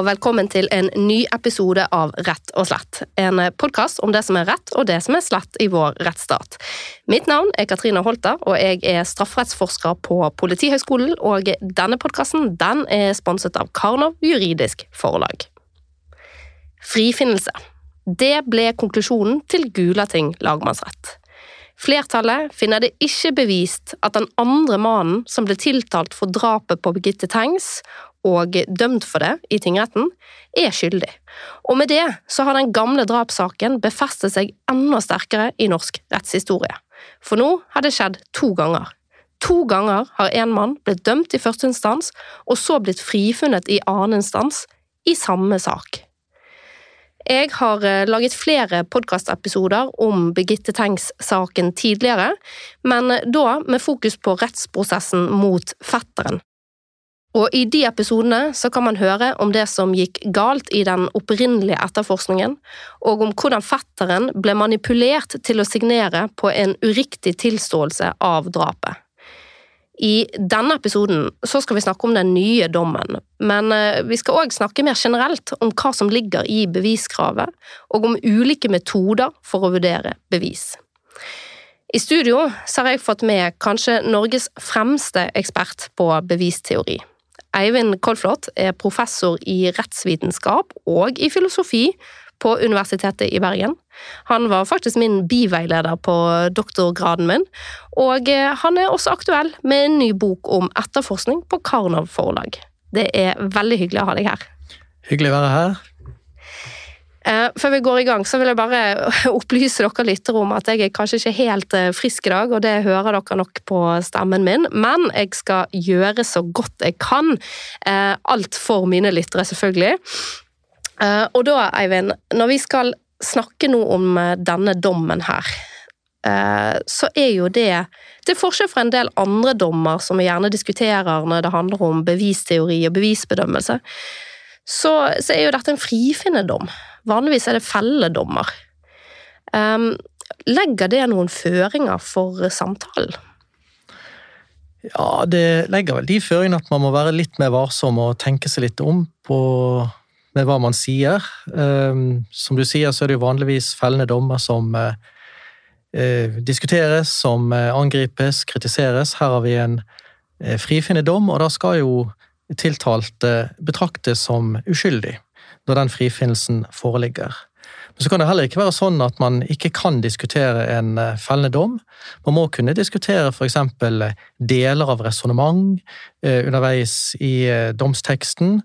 og velkommen til en ny episode av Rett og slett. En podkast om det som er rett og det som er slett i vår rettsstat. Mitt navn er Katrine Holter, og jeg er strafferettsforsker på Politihøgskolen. Og denne podkasten den er sponset av Karnov juridisk forlag. Frifinnelse. Det ble konklusjonen til Gulating lagmannsrett. Flertallet finner det ikke bevist at den andre mannen som ble tiltalt for drapet på Birgitte Tengs og dømt for det i tingretten, er skyldig. Og med det så har den gamle drapssaken befestet seg enda sterkere i norsk rettshistorie. For nå har det skjedd to ganger. To ganger har en mann blitt dømt i første instans, og så blitt frifunnet i annen instans, i samme sak. Jeg har eh, laget flere podkastepisoder om Birgitte Tengs-saken tidligere, men da med fokus på rettsprosessen mot fetteren. Og i de episodene så kan man høre om det som gikk galt i den opprinnelige etterforskningen, og om hvordan fetteren ble manipulert til å signere på en uriktig tilståelse av drapet. I denne episoden så skal vi snakke om den nye dommen, men eh, vi skal òg snakke mer generelt om hva som ligger i beviskravet, og om ulike metoder for å vurdere bevis. I studio så har jeg fått med kanskje Norges fremste ekspert på bevisteori. Eivind Kolflot er professor i rettsvitenskap og i filosofi på Universitetet i Bergen. Han var faktisk min biveileder på doktorgraden min, og eh, han er også aktuell med en ny bok om etterforskning på Karnov forlag. Det er veldig hyggelig å ha deg her. Hyggelig å være her. Eh, før vi går i gang, så vil jeg bare opplyse dere lyttere om at jeg er kanskje ikke helt eh, frisk i dag, og det hører dere nok på stemmen min, men jeg skal gjøre så godt jeg kan. Alt for mine lyttere, selvfølgelig. Og da, Eivind, når vi skal snakke nå om denne dommen her, så er jo det er forskjell fra en del andre dommer som vi gjerne diskuterer når det handler om bevisteori og bevisbedømmelse. Så, så er jo dette en frifinnedom. Vanligvis er det felledommer. Um, legger det noen føringer for samtalen? Ja, det legger vel de føringene at man må være litt mer varsom og tenke seg litt om på med hva man sier. Ehm, som du sier, så er det jo vanligvis fellende dommer som eh, eh, diskuteres, som eh, angripes, kritiseres. Her har vi en frifinnende dom, og da skal jo tiltalte betraktes som uskyldig når den frifinnelsen foreligger. Men så kan det heller ikke være sånn at man ikke kan diskutere en fellende dom. Man må kunne diskutere f.eks. deler av resonnement underveis i domsteksten.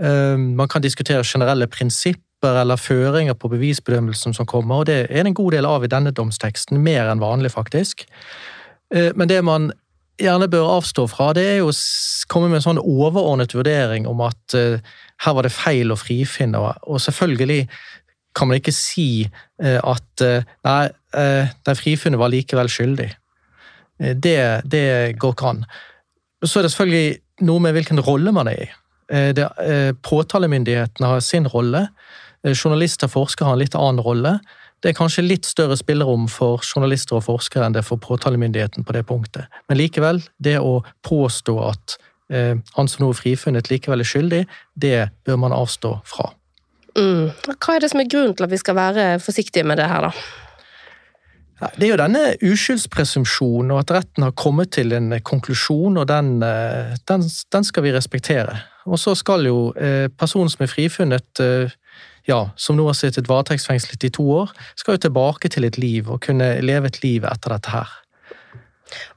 Man kan diskutere generelle prinsipper eller føringer på bevisbedømmelsen som kommer, og det er en god del av i denne domsteksten, mer enn vanlig, faktisk. Men det man gjerne bør avstå fra, det er jo å komme med en sånn overordnet vurdering om at her var det feil å frifinne, og selvfølgelig kan man ikke si uh, at uh, nei, den frifunne var likevel skyldig. Det, det går ikke an. Så er det selvfølgelig noe med hvilken rolle man er i. Eh, det, påtalemyndigheten har sin rolle. Eh, journalister og forskere har en litt annen rolle. Det er kanskje litt større spillerom for journalister og forskere enn det for påtalemyndigheten på det punktet. Men likevel, det å påstå at eh, han som nå er frifunnet, likevel er skyldig, det bør man avstå fra. Mm. Hva er det som er grunnen til at vi skal være forsiktige med det her, da? Det er jo denne uskyldspresumpsjonen, og at retten har kommet til en konklusjon, og den, den, den skal vi respektere. Og så skal jo eh, personen som er frifunnet, eh, ja, som nå har sittet varetektsfengslet i to år, skal jo tilbake til et liv og kunne leve et liv etter dette her.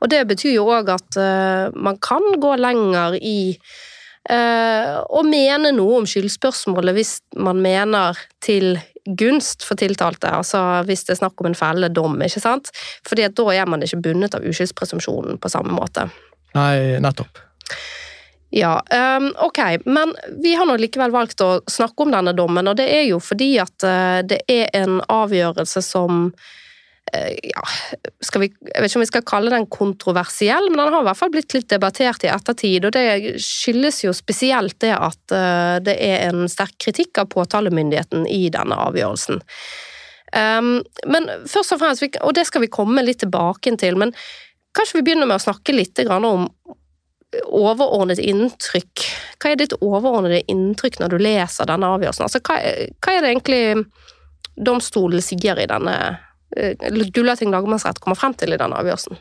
Og det betyr jo òg at uh, man kan gå lenger i uh, å mene noe om skyldspørsmålet hvis man mener til gunst for tiltalte, altså hvis det er snakk om en felledom, dom, ikke sant? Fordi at da er man ikke bundet av uskyldspresumpsjonen på samme måte. Nei, nettopp. Ja, um, ok, men vi har nå likevel valgt å snakke om denne dommen, og det er jo fordi at uh, det er en avgjørelse som ja, vi, Jeg vet ikke om vi skal kalle den kontroversiell, men den har i hvert fall blitt litt debattert i ettertid. Og det skyldes jo spesielt det at uh, det er en sterk kritikk av påtalemyndigheten i denne avgjørelsen. Um, men først og fremst, og det skal vi komme litt tilbake til, men kanskje vi begynner med å snakke litt om overordnet inntrykk Hva er ditt overordnede inntrykk når du leser denne avgjørelsen? Altså, hva, hva er det egentlig domstolen sier i denne Gulating lagmannsrett kommer frem til i denne avgjørelsen?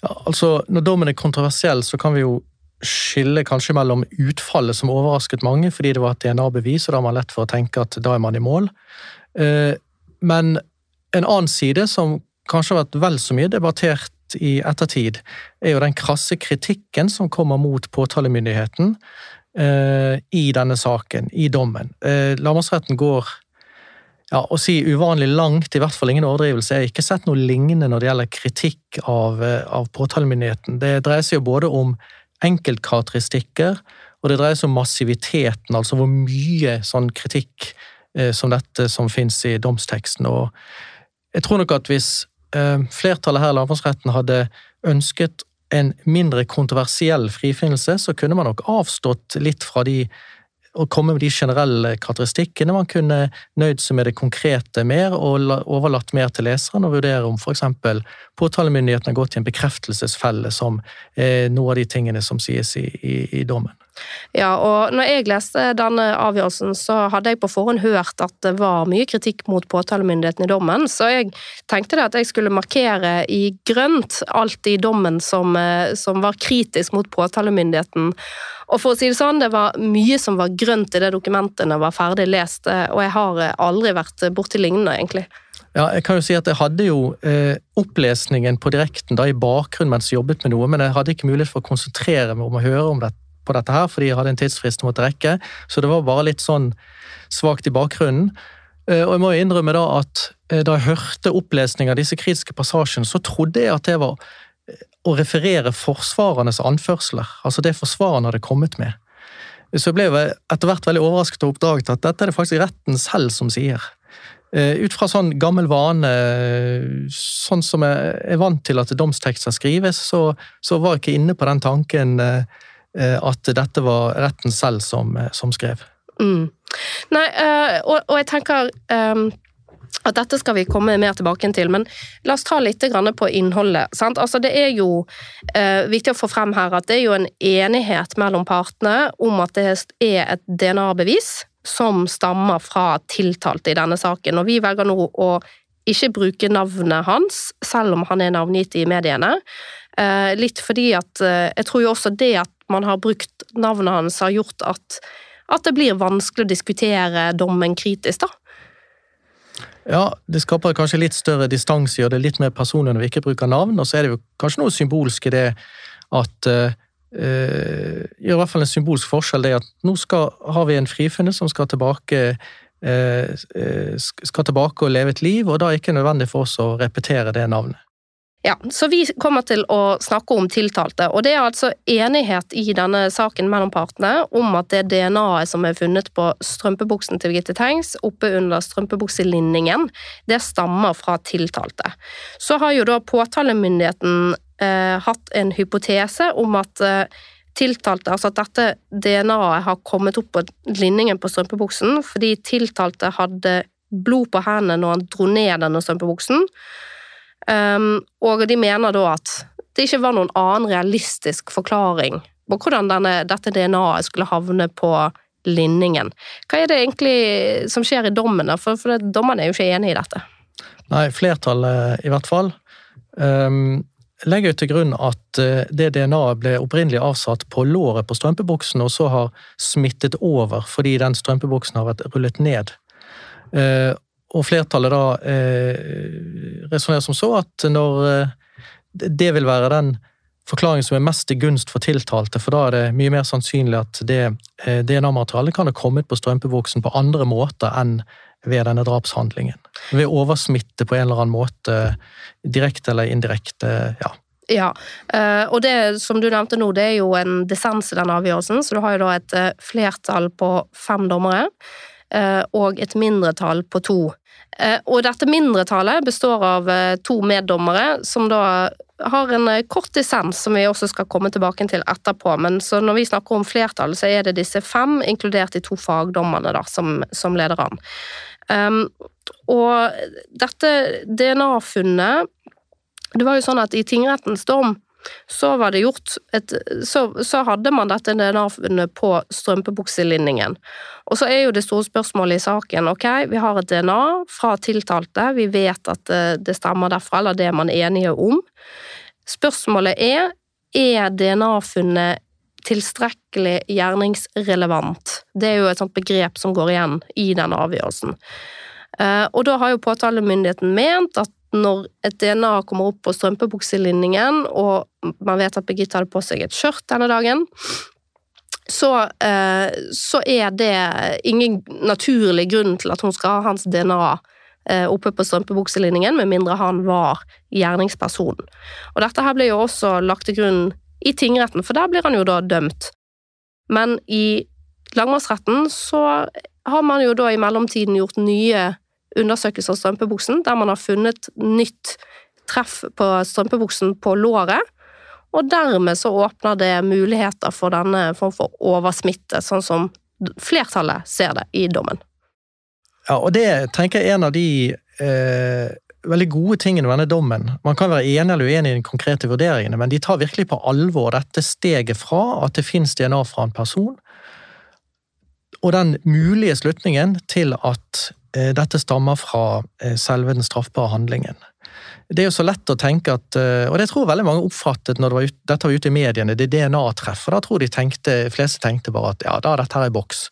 Ja, altså, Når dommen er kontroversiell, så kan vi jo skille kanskje mellom utfallet som overrasket mange fordi det var et DNA-bevis, og da har man lett for å tenke at da er man i mål. Men en annen side som kanskje har vært vel så mye debattert i ettertid, er jo den krasse kritikken som kommer mot påtalemyndigheten eh, i denne saken, i dommen. Eh, Lagmannsretten går ja, å si uvanlig langt, i hvert fall ingen overdrivelse. Jeg har ikke sett noe lignende når det gjelder kritikk av, eh, av påtalemyndigheten. Det dreier seg jo både om enkeltkarakteristikker, og det dreier seg om massiviteten, altså hvor mye sånn kritikk eh, som dette som finnes i domsteksten. Og jeg tror nok at hvis Eh, flertallet her i lagmannsretten hadde ønsket en mindre kontroversiell frifinnelse, så kunne man nok avstått litt fra de å komme med de generelle karakteristikkene. Man kunne nøyd seg med det konkrete mer, og overlatt mer til leseren å vurdere om f.eks. påtalemyndigheten har gått i en bekreftelsesfelle, som er noe av de tingene som sies i, i, i dommen. Ja, og når jeg leste denne avgjørelsen, så hadde jeg på forhånd hørt at det var mye kritikk mot påtalemyndigheten i dommen, så jeg tenkte at jeg skulle markere i grønt alt i dommen som, eh, som var kritisk mot påtalemyndigheten. Og for å si det sånn, det var mye som var grønt i det dokumentet når jeg var ferdig lest, eh, og jeg har eh, aldri vært borti lignende, egentlig. Ja, jeg kan jo si at jeg hadde jo eh, opplesningen på direkten da i bakgrunnen mens jeg jobbet med noe, men jeg hadde ikke mulighet for å konsentrere meg om å høre om det på dette her, fordi jeg hadde en tidsfrist som måtte rekke. Så det var bare litt sånn svakt i bakgrunnen. Eh, og jeg må innrømme da at eh, da jeg hørte opplesning av disse kritiske passasjene, så trodde jeg at det var eh, å referere forsvarernes anførsler, altså det forsvarerne hadde kommet med. Så jeg ble etter hvert veldig overrasket og oppdaget at dette er det faktisk retten selv som sier. Ut fra sånn gammel vane, sånn som jeg er vant til at domstekster skrives, så, så var jeg ikke inne på den tanken Eh, at dette var retten selv som, eh, som skrev. Mm. Nei, eh, og, og, jeg tenker um, at dette skal vi komme mer tilbake til, men la oss ta litt på innholdet. Altså, det er jo uh, viktig å få frem her at det er en enighet mellom partene om at det er et DNA-bevis som stammer fra tiltalte i denne saken, og vi velger nå å ikke bruke navnet hans, selv om han er navngitt i mediene. Litt fordi at Jeg tror jo også det at man har brukt navnet hans, har gjort at, at det blir vanskelig å diskutere dommen kritisk, da. Ja, det skaper kanskje litt større distanse, og det litt mer personlig når vi ikke bruker navn. Og så er det jo kanskje noe symbolsk i det at uh, Gjør i hvert fall en symbolsk forskjell, det at nå skal, har vi en frifunnet som skal tilbake uh, skal tilbake og leve et liv, og da er det ikke nødvendig for oss å repetere det navnet. Ja, så Vi kommer til å snakke om tiltalte, og det er altså enighet i denne saken mellom partene om at det DNA-et som er funnet på strømpebuksen til Birgitte Tengs oppe under strømpebukselinningen, det stammer fra tiltalte. Så har jo da påtalemyndigheten eh, hatt en hypotese om at eh, tiltalte, altså at dette DNA-et har kommet opp på linningen på strømpebuksen fordi tiltalte hadde blod på hendene når han dro ned denne strømpebuksen. Um, og de mener da at det ikke var noen annen realistisk forklaring på hvordan denne, dette DNA-et skulle havne på linningen. Hva er det egentlig som skjer i dommene? For, for dommerne er jo ikke enig i dette. Nei, flertallet i hvert fall. Um, legger til grunn at eh, det DNA-et ble opprinnelig avsatt på låret på strømpebuksen, og så har smittet over fordi den strømpebuksen har vært rullet ned. Uh, og flertallet da eh, resonnerer som så at når eh, det vil være den forklaringen som er mest til gunst for tiltalte, for da er det mye mer sannsynlig at det eh, DNA-materialet kan ha kommet på strømpebuksen på andre måter enn ved denne drapshandlingen. Ved oversmitte på en eller annen måte, direkte eller indirekte. ja. Ja, eh, og det som du nevnte nå, det er jo en dissens i den avgjørelsen, så du har jo da et eh, flertall på fem dommere eh, og et mindretall på to. Eh, og dette mindretallet består av eh, to meddommere, som da har en eh, kort dissens, som vi også skal komme tilbake til etterpå. Men så når vi snakker om flertall, så er det disse fem, inkludert de to fagdommerne, da, som, som leder an. Um, og dette DNA-funnet Det var jo sånn at i tingrettens dom så var det gjort et, så, så hadde man dette DNA-funnet på strømpebukselinningen. Og så er jo det store spørsmålet i saken ok, vi har et DNA fra tiltalte, vi vet at eh, det stemmer derfra, eller det er man enige om. Spørsmålet er er DNA-funnet tilstrekkelig gjerningsrelevant? Det er jo et sånt begrep som går igjen i den avgjørelsen. Eh, og da har jo påtalemyndigheten ment at når et DNA kommer opp på strømpebukselinningen, og man vet at Birgitte hadde på seg et skjørt denne dagen, så, eh, så, er det ingen naturlig grunn til at hun skal ha hans DNA eh, oppe på strømpebukselinningen, med mindre han var gjerningspersonen. Og dette her ble jo også lagt til grunn i tingretten, for der blir han jo da dømt. Men i lagmannsretten så har man jo da i mellomtiden gjort nye undersøkelse av strømpebuksen, der man har funnet nytt treff på strømpebuksen på låret. Og dermed så åpner det muligheter for denne form for oversmitte, sånn som flertallet ser det i dommen. Ja, og det tenker jeg er en av de eh, veldig gode tingene med denne dommen. Man kan være enig eller uenig i de konkrete vurderingene, men de tar virkelig på alvor dette steget fra at det finnes DNA fra en person, og den mulige slutningen til at dette stammer fra eh, selve den straffbare handlingen. Det er jo så lett å tenke at, eh, og det tror veldig mange oppfattet når det var ut, dette var ute i mediene, det DNA-treff. Da tror de tenkte, fleste tenkte bare at ja, da er dette her i boks.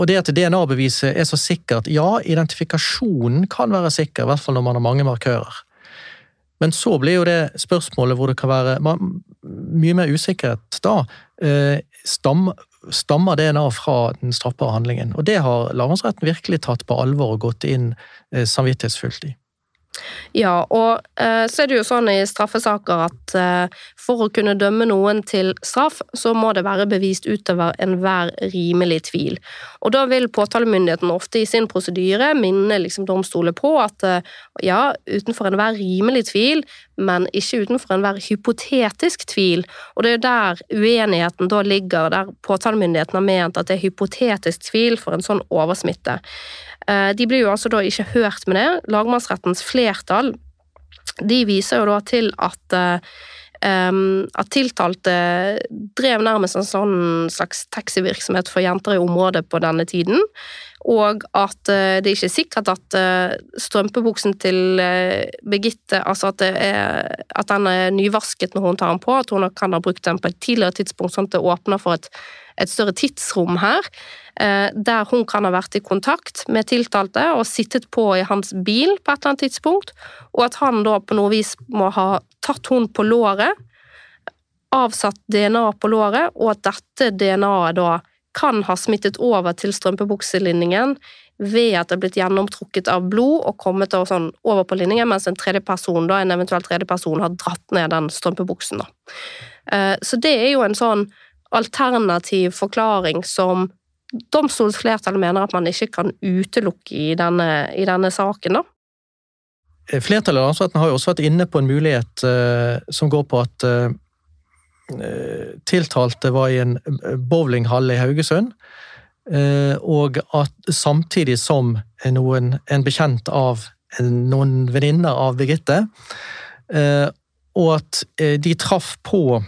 Og det at DNA-beviset er så sikkert, ja, identifikasjonen kan være sikker, i hvert fall når man har mange markører. Men så blir jo det spørsmålet hvor det kan være mye mer usikkerhet da. Stam, stammer DNA fra den straffbare handlingen. Og det har lagmannsretten virkelig tatt på alvor og gått inn eh, samvittighetsfullt i. Ja, og eh, så er det jo sånn i straffesaker at eh, for å kunne dømme noen til straff, så må det være bevist utover enhver rimelig tvil. Og da vil påtalemyndigheten ofte i sin prosedyre minne liksom domstoler på at eh, ja, utenfor enhver rimelig tvil, men ikke utenfor enhver hypotetisk tvil. Og det er jo der uenigheten da ligger, der påtalemyndigheten har ment at det er hypotetisk tvil for en sånn oversmitte. Eh, de blir jo altså da ikke hørt med det. Lagmannsrettens flertall de viser jo da til at Um, at tiltalte drev nærmest en sånn slags taxivirksomhet for jenter i området på denne tiden, og at uh, det er ikke sikkert at uh, strømpebuksen til uh, Birgitte altså at, er, at, den er nyvasket når hun tar den på, at hun kan ha brukt den på et tidligere tidspunkt, sånn at det åpner for et, et større tidsrom her. Eh, der hun kan ha vært i kontakt med tiltalte og sittet på i hans bil på et eller annet tidspunkt, og at han da på noe vis må ha tatt hun på låret, avsatt DNA på låret, og at dette DNA-et da kan ha smittet over til strømpebukselinningen ved at det er blitt gjennomtrukket av blod og kommet sånn over på linningen, mens en tredje person, da, en eventuell tredje person har dratt ned den strømpebuksen. Da. Eh, så det er jo en sånn alternativ forklaring som domstolsflertallet mener at man ikke kan utelukke i denne, i denne saken, da. Eh, flertallet av landsretten har jo også vært inne på en mulighet uh, som går på at tiltalte var i en bowlinghall i Haugesund, uh, og at samtidig som noen, en bekjent av noen venninner av Birgitte, og at de traff på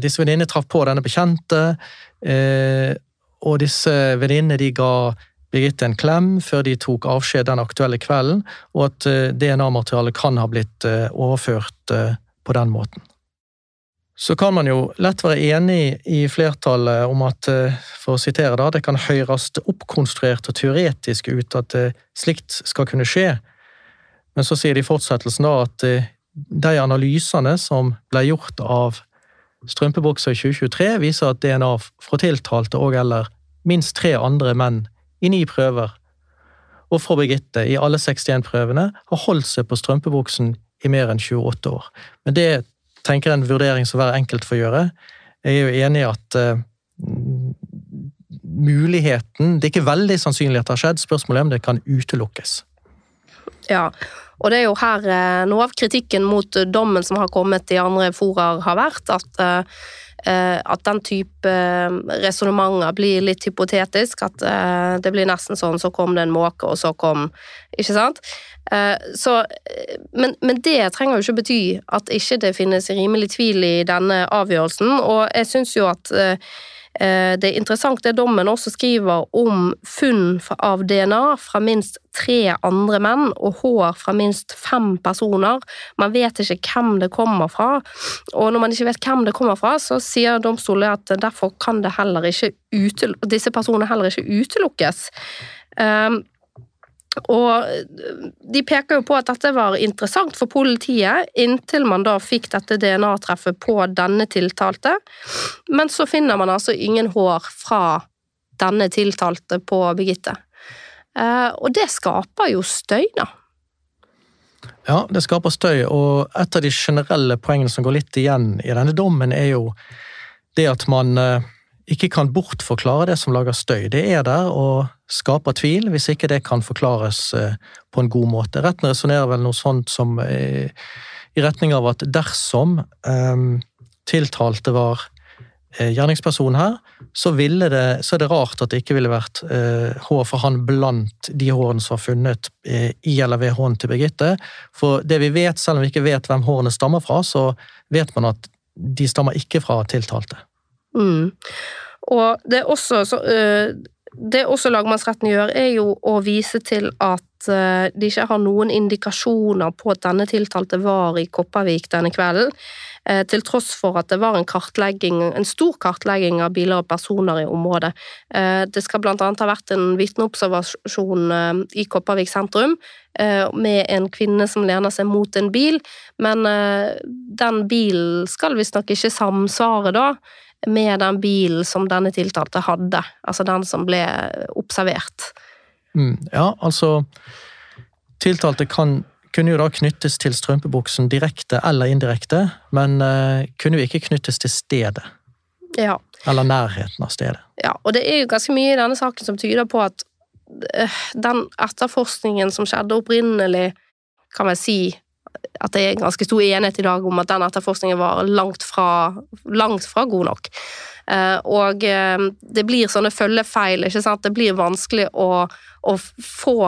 disse venninnene traff på denne bekjente, og disse venninnene de ga Birgitte en klem før de tok avskjed den aktuelle kvelden, og at eh, DNA-materialet kan ha blitt eh, overført eh, på den måten. Så kan man jo lett være enig i flertallet om at, for å sitere da, det kan høres oppkonstruert og teoretisk ut at slikt skal kunne skje, men så sier de i fortsettelsen da at de analysene som ble gjort av strømpebukser i 2023, viser at DNA fra tiltalte og eller minst tre andre menn i ni prøver, og fra Birgitte i alle 61 prøvene, har holdt seg på strømpebuksen i mer enn 28 år. Men det tenker er en vurdering som hver enkelt får gjøre. Jeg er jo enig i at uh, muligheten Det er ikke veldig sannsynlig at det har skjedd, spørsmålet er om det kan utelukkes. Ja, og det er jo her uh, noe av kritikken mot dommen som har kommet i andre foraer, har vært at eh, at den type eh, resonnementer blir litt hypotetisk. At eh, det blir nesten sånn så kom det en måke, og så kom Ikke sant? Eh, så, eh, men, men, det trenger jo ikke bety at ikke det finnes rimelig tvil i denne avgjørelsen, og jeg syns jo at Eh, det er interessant det dommen også skriver om funn av DNA fra minst tre andre menn og hår fra minst fem personer. Man vet ikke hvem det kommer fra, og når man ikke vet hvem det kommer fra, så sier domstolen at derfor kan disse personene heller ikke utelukkes. Og de peker jo på at dette var interessant for politiet, inntil man da fikk dette DNA-treffet på denne tiltalte. Men så finner man altså ingen hår fra denne tiltalte på Birgitte. Eh, og det skaper jo støy, da. Ja, det skaper støy, og et av de generelle poengene som går litt igjen i denne dommen, er jo det at man eh, ikke kan bortforklare det som lager støy. Det er der og skaper tvil, hvis ikke det kan forklares eh, på en god måte. Retten resonnerer vel noe sånt som eh, i retning av at dersom um, tiltalte var gjerningsperson her, så, det, så, er det rart at det ikke ville vært eh, hår for han blant de hårene som var funnet i eller ved hånden til Birgitte. For det vi vet, selv om vi ikke vet hvem hårene stammer fra, så vet man at de stammer ikke fra tiltalte. Mm. Og det er også så, uh, det også lagmannsretten gjør, er jo å vise til at uh, de ikke har noen indikasjoner på at denne tiltalte var i Kopervik denne kvelden, uh, til tross for at det var en kartlegging, en stor kartlegging av biler og personer i området. Det skal annet ha vært en vitneobservasjon i Kopervik sentrum med en kvinne som lener seg mot en bil, men den bilen skal visstnok ikke samsvare da med den bilen som denne tiltalte hadde, altså den som ble observert. Mm, ja, altså Tiltalte kan, kunne jo da knyttes til strømpebuksen direkte eller indirekte, men uh, kunne jo ikke knyttes til stedet. Ja. Eller nærheten av stedet. Ja, og det er jo ganske mye i denne saken som tyder på at uh, den etterforskningen som skjedde opprinnelig, kan vi si at det er ganske stor enighet i dag om at den etterforskningen var langt fra, langt fra god nok. Eh, og eh, det blir sånne følgefeil, ikke sant. Det blir vanskelig å, å få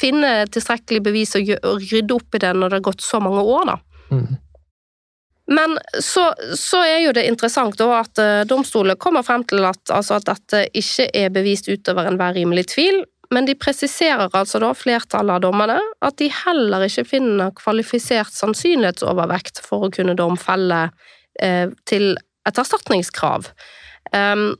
finne tilstrekkelig bevis og, rydde opp i det når det har gått så mange år, da. Mm. Men så, så, er jo det interessant da at domstolene domstolen kommer frem til at, altså at dette ikke er bevist utover enhver rimelig tvil, men de presiserer altså da, flertallet av dommerne, at de heller ikke finner kvalifisert sannsynlighetsovervekt for å kunne domfelle eh, til et erstatningskrav. Um,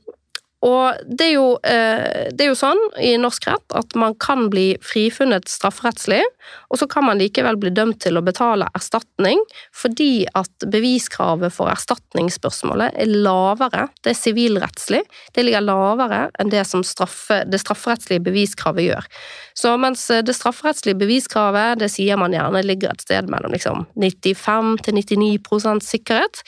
og det er, jo, eh, det er, jo, sånn i norsk rett at man kan bli frifunnet strafferettslig, og så kan man likevel bli dømt til å betale erstatning fordi at beviskravet for erstatningsspørsmålet er lavere. Det er sivilrettslig. Det ligger lavere enn det som straffe, det strafferettslige beviskravet gjør. Så mens det strafferettslige beviskravet, det sier man gjerne ligger et sted mellom liksom 95 til 99% sikkerhet,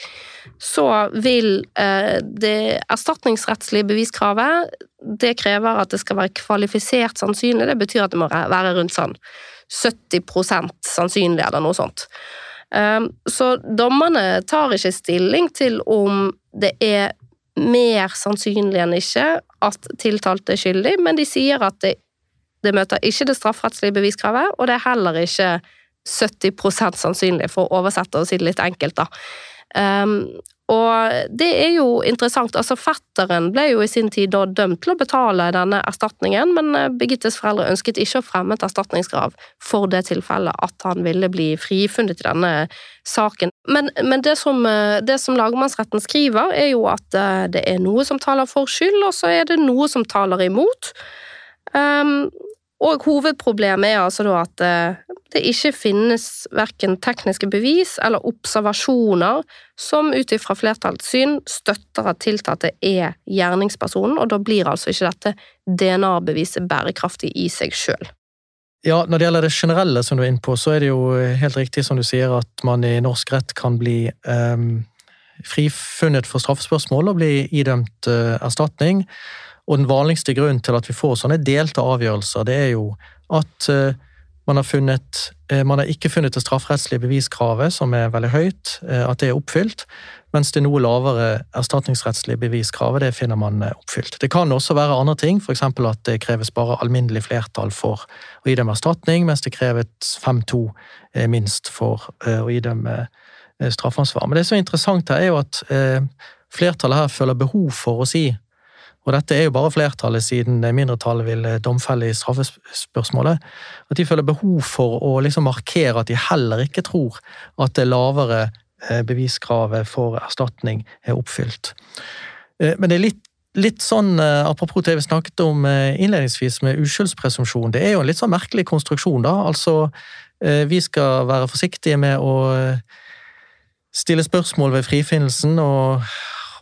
så vil eh, det erstatningsrettslige beviskravet beviskravet det krever at det skal være kvalifisert sannsynlig. Det betyr at det må være rundt sånn 70 sannsynlig, eller noe sånt. Ehm, så dommerne tar ikke stilling til om det er mer sannsynlig enn ikke at tiltalte er skyldig, men de sier at det, det møter ikke det strafferettslige beviskravet, og det er heller ikke 70 sannsynlig, for å oversette og si det litt enkelt, da. Um, og det er jo interessant. altså Fetteren ble jo i sin tid da dømt til å betale denne erstatningen, men eh, Birgittes foreldre ønsket ikke å fremme et erstatningskrav for det tilfellet at han ville bli frifunnet i denne saken. Men, men det, som, eh, det, som, lagmannsretten skriver, er jo at eh, det er noe som taler for skyld, og så er det noe som taler imot. Um, og hovedproblemet er altså at eh, det ikke finnes verken tekniske bevis eller observasjoner som ut ifra flertallets syn støtter at tiltalte er gjerningspersonen, og da blir altså ikke dette DNA-beviset bærekraftig i seg sjøl. Ja, Når det gjelder det generelle, som du er inne på, så er det jo helt riktig som du sier, at man i norsk rett kan bli um, frifunnet for straffespørsmål og bli idømt uh, erstatning. Og den vanligste grunnen til at vi får sånne delte avgjørelser, det er jo at uh, Man har, funnet, man har ikke funnet det strafferettslige beviskravet, som er veldig høyt, at det er oppfylt. Mens det noe lavere erstatningsrettslige beviskravet det finner man oppfylt. Det kan også være andre ting, f.eks. at det kreves bare alminnelig flertall for å idømme erstatning, mens det kreves 5-2 minst for å idømme straffansvar. Men det som er interessant her, er jo at flertallet her føler behov for å si og dette er jo bare flertallet, siden mindretallet vil domfelle i straffespørsmålet, at de føler behov for å liksom markere at de heller ikke tror at det lavere beviskravet for erstatning er oppfylt. Men det er litt, litt sånn, apropos det vi snakket om innledningsvis med uskyldspresumpsjon, det er jo en litt sånn merkelig konstruksjon, da. Altså, vi skal være forsiktige med å stille spørsmål ved frifinnelsen og,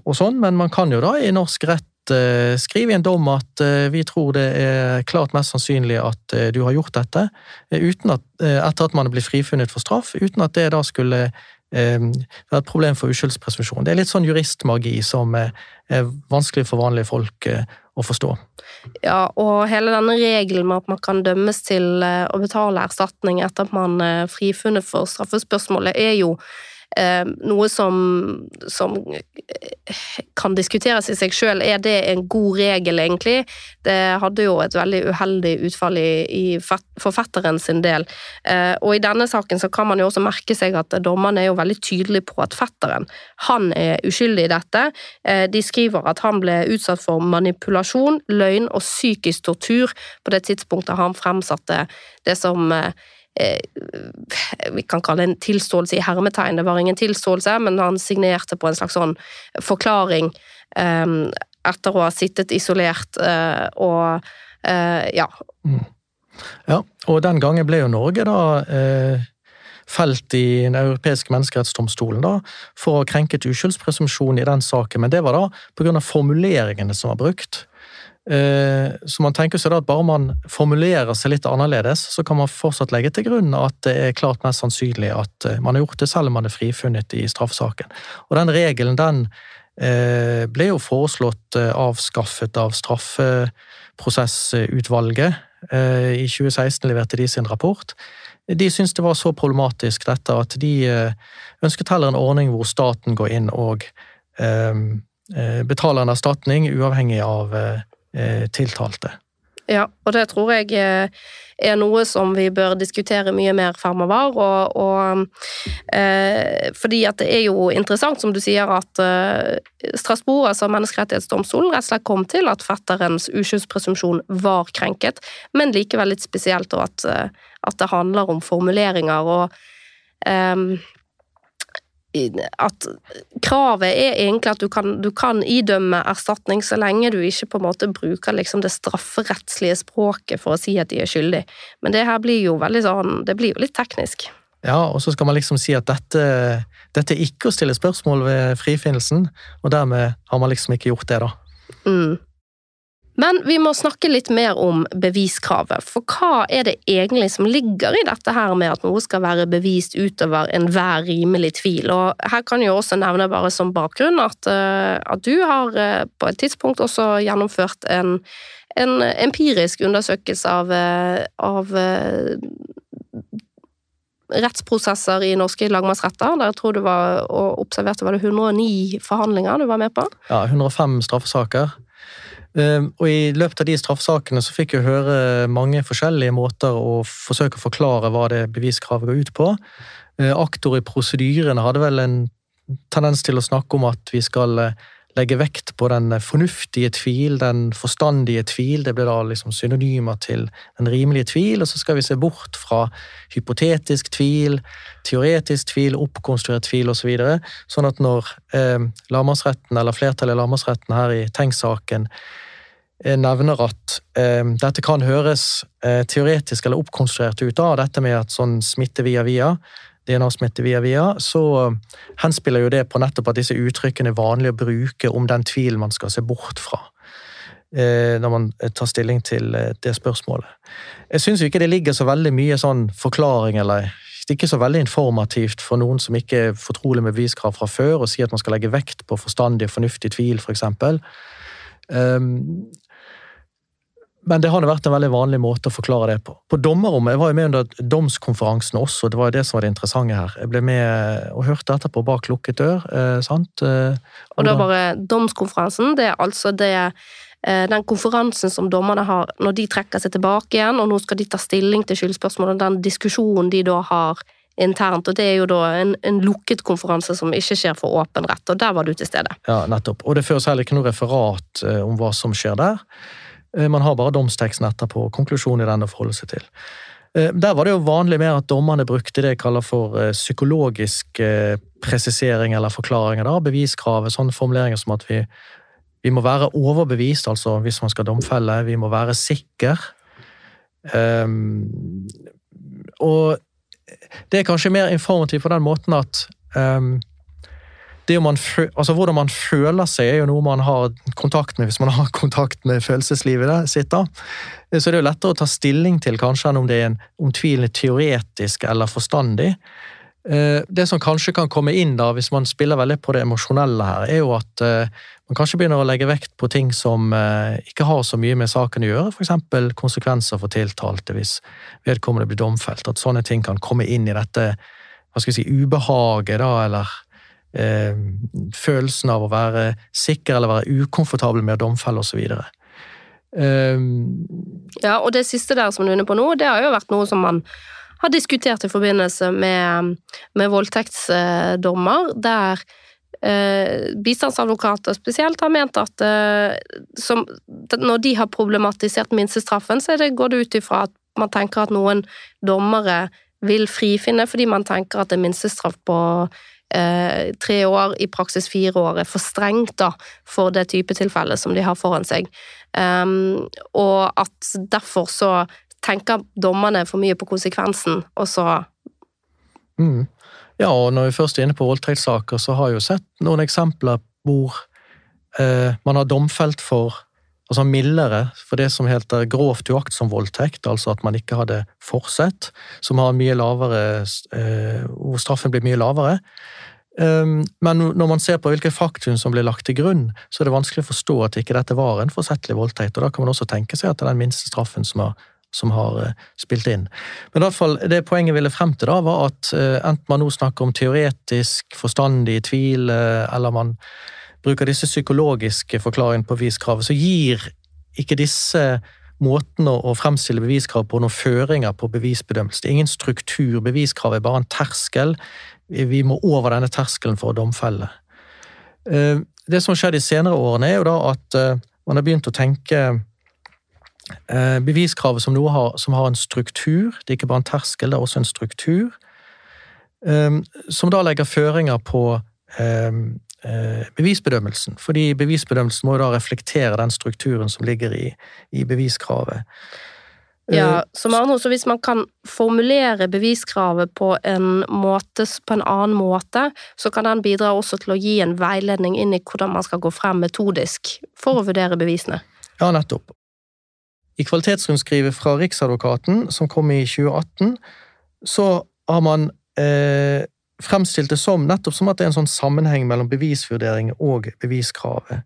og sånn, men man kan jo da i norsk rett skrive i en dom at vi tror det er klart mest sannsynlig at du har gjort dette, uten at, etter at man er blitt frifunnet for straff, uten at det da skulle være et problem for uskyldspresumpsjon. Det er litt sånn juristmagi som er vanskelig for vanlige folk å forstå. Ja, og hele denne regelen med at man kan dømmes til å betale erstatning etter at man er frifunnet for straffespørsmålet, er jo Eh, noe som, som, kan diskuteres i seg sjøl. Er det en god regel, egentlig? Det hadde jo et veldig uheldig utfall i, i forfatteren sin del. Eh, og i denne saken så kan man jo også merke seg at dommerne er jo veldig tydelige på at fetteren han er uskyldig i dette. Eh, de skriver at han ble utsatt for manipulasjon, løgn og psykisk tortur på det tidspunktet han fremsatte det som Eh, vi kan kalle det en tilståelse i hermetegn. Det var ingen tilståelse, men han signerte på en slags sånn forklaring um, etter å ha sittet isolert uh, og uh, ja. Mm. Ja, og den gangen ble jo Norge da felt i Den europeiske menneskerettsdomstolen da, for å ha krenket uskyldspresumpsjon i den saken, men det var da av formuleringene som var brukt. Eh, så man tenker seg da at bare man formulerer seg litt annerledes, så kan man fortsatt legge til grunn at det er klart mest sannsynlig at eh, man har gjort det selv om man er frifunnet i straffesaken. Og den regelen den eh, ble jo foreslått avskaffet av straffeprosessutvalget. I 2016 leverte de sin rapport. De syntes det var så problematisk dette at de ønsket heller en ordning hvor staten går inn og betaler en erstatning uavhengig av tiltalte. Ja, og det tror jeg eh, er noe som vi bør diskutere mye mer fremover. Og, og eh, fordi at det er jo interessant, som du sier, at eh, Strasbourg, altså menneskerettighetsdomstolen, rett og slett kom til at fetterens uskyldspresumpsjon var krenket, men likevel litt spesielt at, eh, at det handler om formuleringer. og eh, at kravet er egentlig at du kan, du kan, idømme erstatning så lenge du ikke på en måte bruker liksom det strafferettslige språket for å si at de er skyldig. Men det her blir jo veldig sånn, det blir jo litt teknisk. Ja, og så skal man liksom si at dette, dette er ikke å stille spørsmål ved frifinnelsen, og dermed har man liksom ikke gjort det, da. Mm. Men vi må snakke litt mer om beviskravet, for hva er det egentlig som ligger i dette her med at noe skal være bevist utover enhver rimelig tvil? Og her kan jeg også nevne bare som bakgrunn at, eh, at du har eh, på et tidspunkt også gjennomført en, en empirisk undersøkelse av, eh, av rettsprosesser i norske lagmannsretter. Der jeg tror du var og observerte var det 109 forhandlinger du var med på? Ja, 105 straffesaker. Ehm, og I løpet av de straffesakene så fikk jeg høre mange forskjellige måter å forsøke å forklare hva det beviskravet går ut på. Ehm, aktor i prosedyrene hadde vel en tendens til å snakke om at vi skal eh, legge vekt på den fornuftige tvil, den forstandige tvil. Det blir da liksom synonymer til den rimelige tvil. Og så skal vi se bort fra hypotetisk tvil, teoretisk tvil, oppkonstruert tvil osv. Så videre. sånn at når eh, lagmannsretten, eller flertallet i lagmannsretten her i Tengs-saken eh, nevner at eh, dette kan høres eh, teoretisk eller oppkonstruert ut, da, dette med at sånn smitte via via, DNA-smitte via via, så henspiller jo det på nettopp at disse uttrykkene er vanlige å bruke om den tvilen man skal se bort fra. Eh, når man tar stilling til eh, det spørsmålet. Jeg syns ikke det ligger så veldig mye sånn forklaring, eller det er ikke så veldig informativt for noen som ikke er fortrolig med beviskrav fra før, å si at man skal legge vekt på forstandig og fornuftig tvil, f.eks. For um, men det har vært en veldig vanlig måte å forklare det på. På dommerrommet, Jeg var jo med under domskonferansen også, det var jo det som var det interessante her. Jeg ble med og hørte etterpå bak lukket dør. Eh, sant? Eh, og da bare Domskonferansen, det er altså det eh, den konferansen som dommerne har når de trekker seg tilbake igjen, og nå skal de ta stilling til skyldspørsmål, og den diskusjonen de da har internt. og Det er jo da en, en, lukket konferanse som ikke skjer for åpen rett, og der var du til stede. Ja, nettopp. Og det føres heller ikke noe referat eh, om hva som skjer der. Eh, man har bare domsteksten etterpå, konklusjonen i den å forholde seg til. Eh, der var det jo vanlig mer at dommerne brukte det jeg kaller for psykologisk presisering eller forklaringer. da, Beviskravet, sånne formuleringer som at vi, vi må være overbevist, altså hvis man skal domfelle. Vi må være sikker. Um, og det er kanskje mer informativt på den måten at um, man, altså Hvordan man føler seg, er jo noe man har kontakt med hvis man har kontakt med følelseslivet sitt. da. Så det er jo lettere å ta stilling til kanskje enn om det er en omtvilende teoretisk eller forstandig. Eh, det som kanskje kan komme inn da, hvis man spiller veldig på det emosjonelle her, er jo at eh, man kanskje begynner å legge vekt på ting som eh, ikke har så mye med saken å gjøre, f.eks. konsekvenser for tiltalte hvis vedkommende blir domfelt. At sånne ting kan komme inn i dette hva skal vi si, ubehaget, da, eller eh, følelsen av å være sikker eller være ukomfortabel med å domfelle osv. Um, ja, og det siste der som du er inne på nå, det har jo vært noe som man har diskutert i forbindelse med, med voldtektsdommer, der eh, bistandsadvokater spesielt har ment at eh, som, når de har problematisert minstestraffen, så det, går det ut ifra at man tenker at noen dommere vil frifinne fordi man tenker at det er minstestraff på eh, tre år, i praksis fire år, er for strengt da, for det type tilfelle som de har foran seg. Um, og at derfor så tenker dommerne for mye på konsekvensen, og så mm. Ja, og når vi først er inne på voldtektssaker, så har jeg jo sett noen eksempler hvor eh, man har domfelt for altså mildere for det som heter grovt uaktsom voldtekt, altså at man ikke hadde forsett, som har mye lavere eh, hvor straffen blir mye lavere. Um, men når man ser på hvilke faktum som blir lagt til grunn, så er det vanskelig å forstå at ikke dette var en forsettlig voldtekt. og Da kan man også tenke seg at det er den minste straffen som har som har eh, spilt inn. Men i hvert fall, det poenget ville frem til, da, var at enten man nå snakker om teoretisk, forstandig tvil, eller man bruker disse psykologiske forklaringene på beviskravet, så gir ikke disse måtene å, fremstille beviskrav på noen føringer på bevisbedømmelse. Det er ingen struktur. Beviskravet er bare en terskel. Vi må over denne terskelen for å domfelle. Uh, det som har skjedd de senere årene, er jo da at man har begynt å tenke Eh, beviskravet som noe har, som har en struktur, det er ikke bare en terskel, det er også en struktur, som da legger føringer på eh, bevisbedømmelsen. Fordi bevisbedømmelsen må da reflektere den strukturen som ligger i, i beviskravet. Ja, eh, som andre, så Hvis man kan formulere beviskravet på en, måte, på en annen måte, så kan den bidra også til å gi en veiledning inn i hvordan man skal gå frem metodisk for å vurdere bevisene. Ja, nettopp. I kvalitetsrundskrivet fra Riksadvokaten, som kom i 2018, så har man eh, fremstilt det som nettopp som at det er en sånn sammenheng mellom bevisvurdering og beviskravet.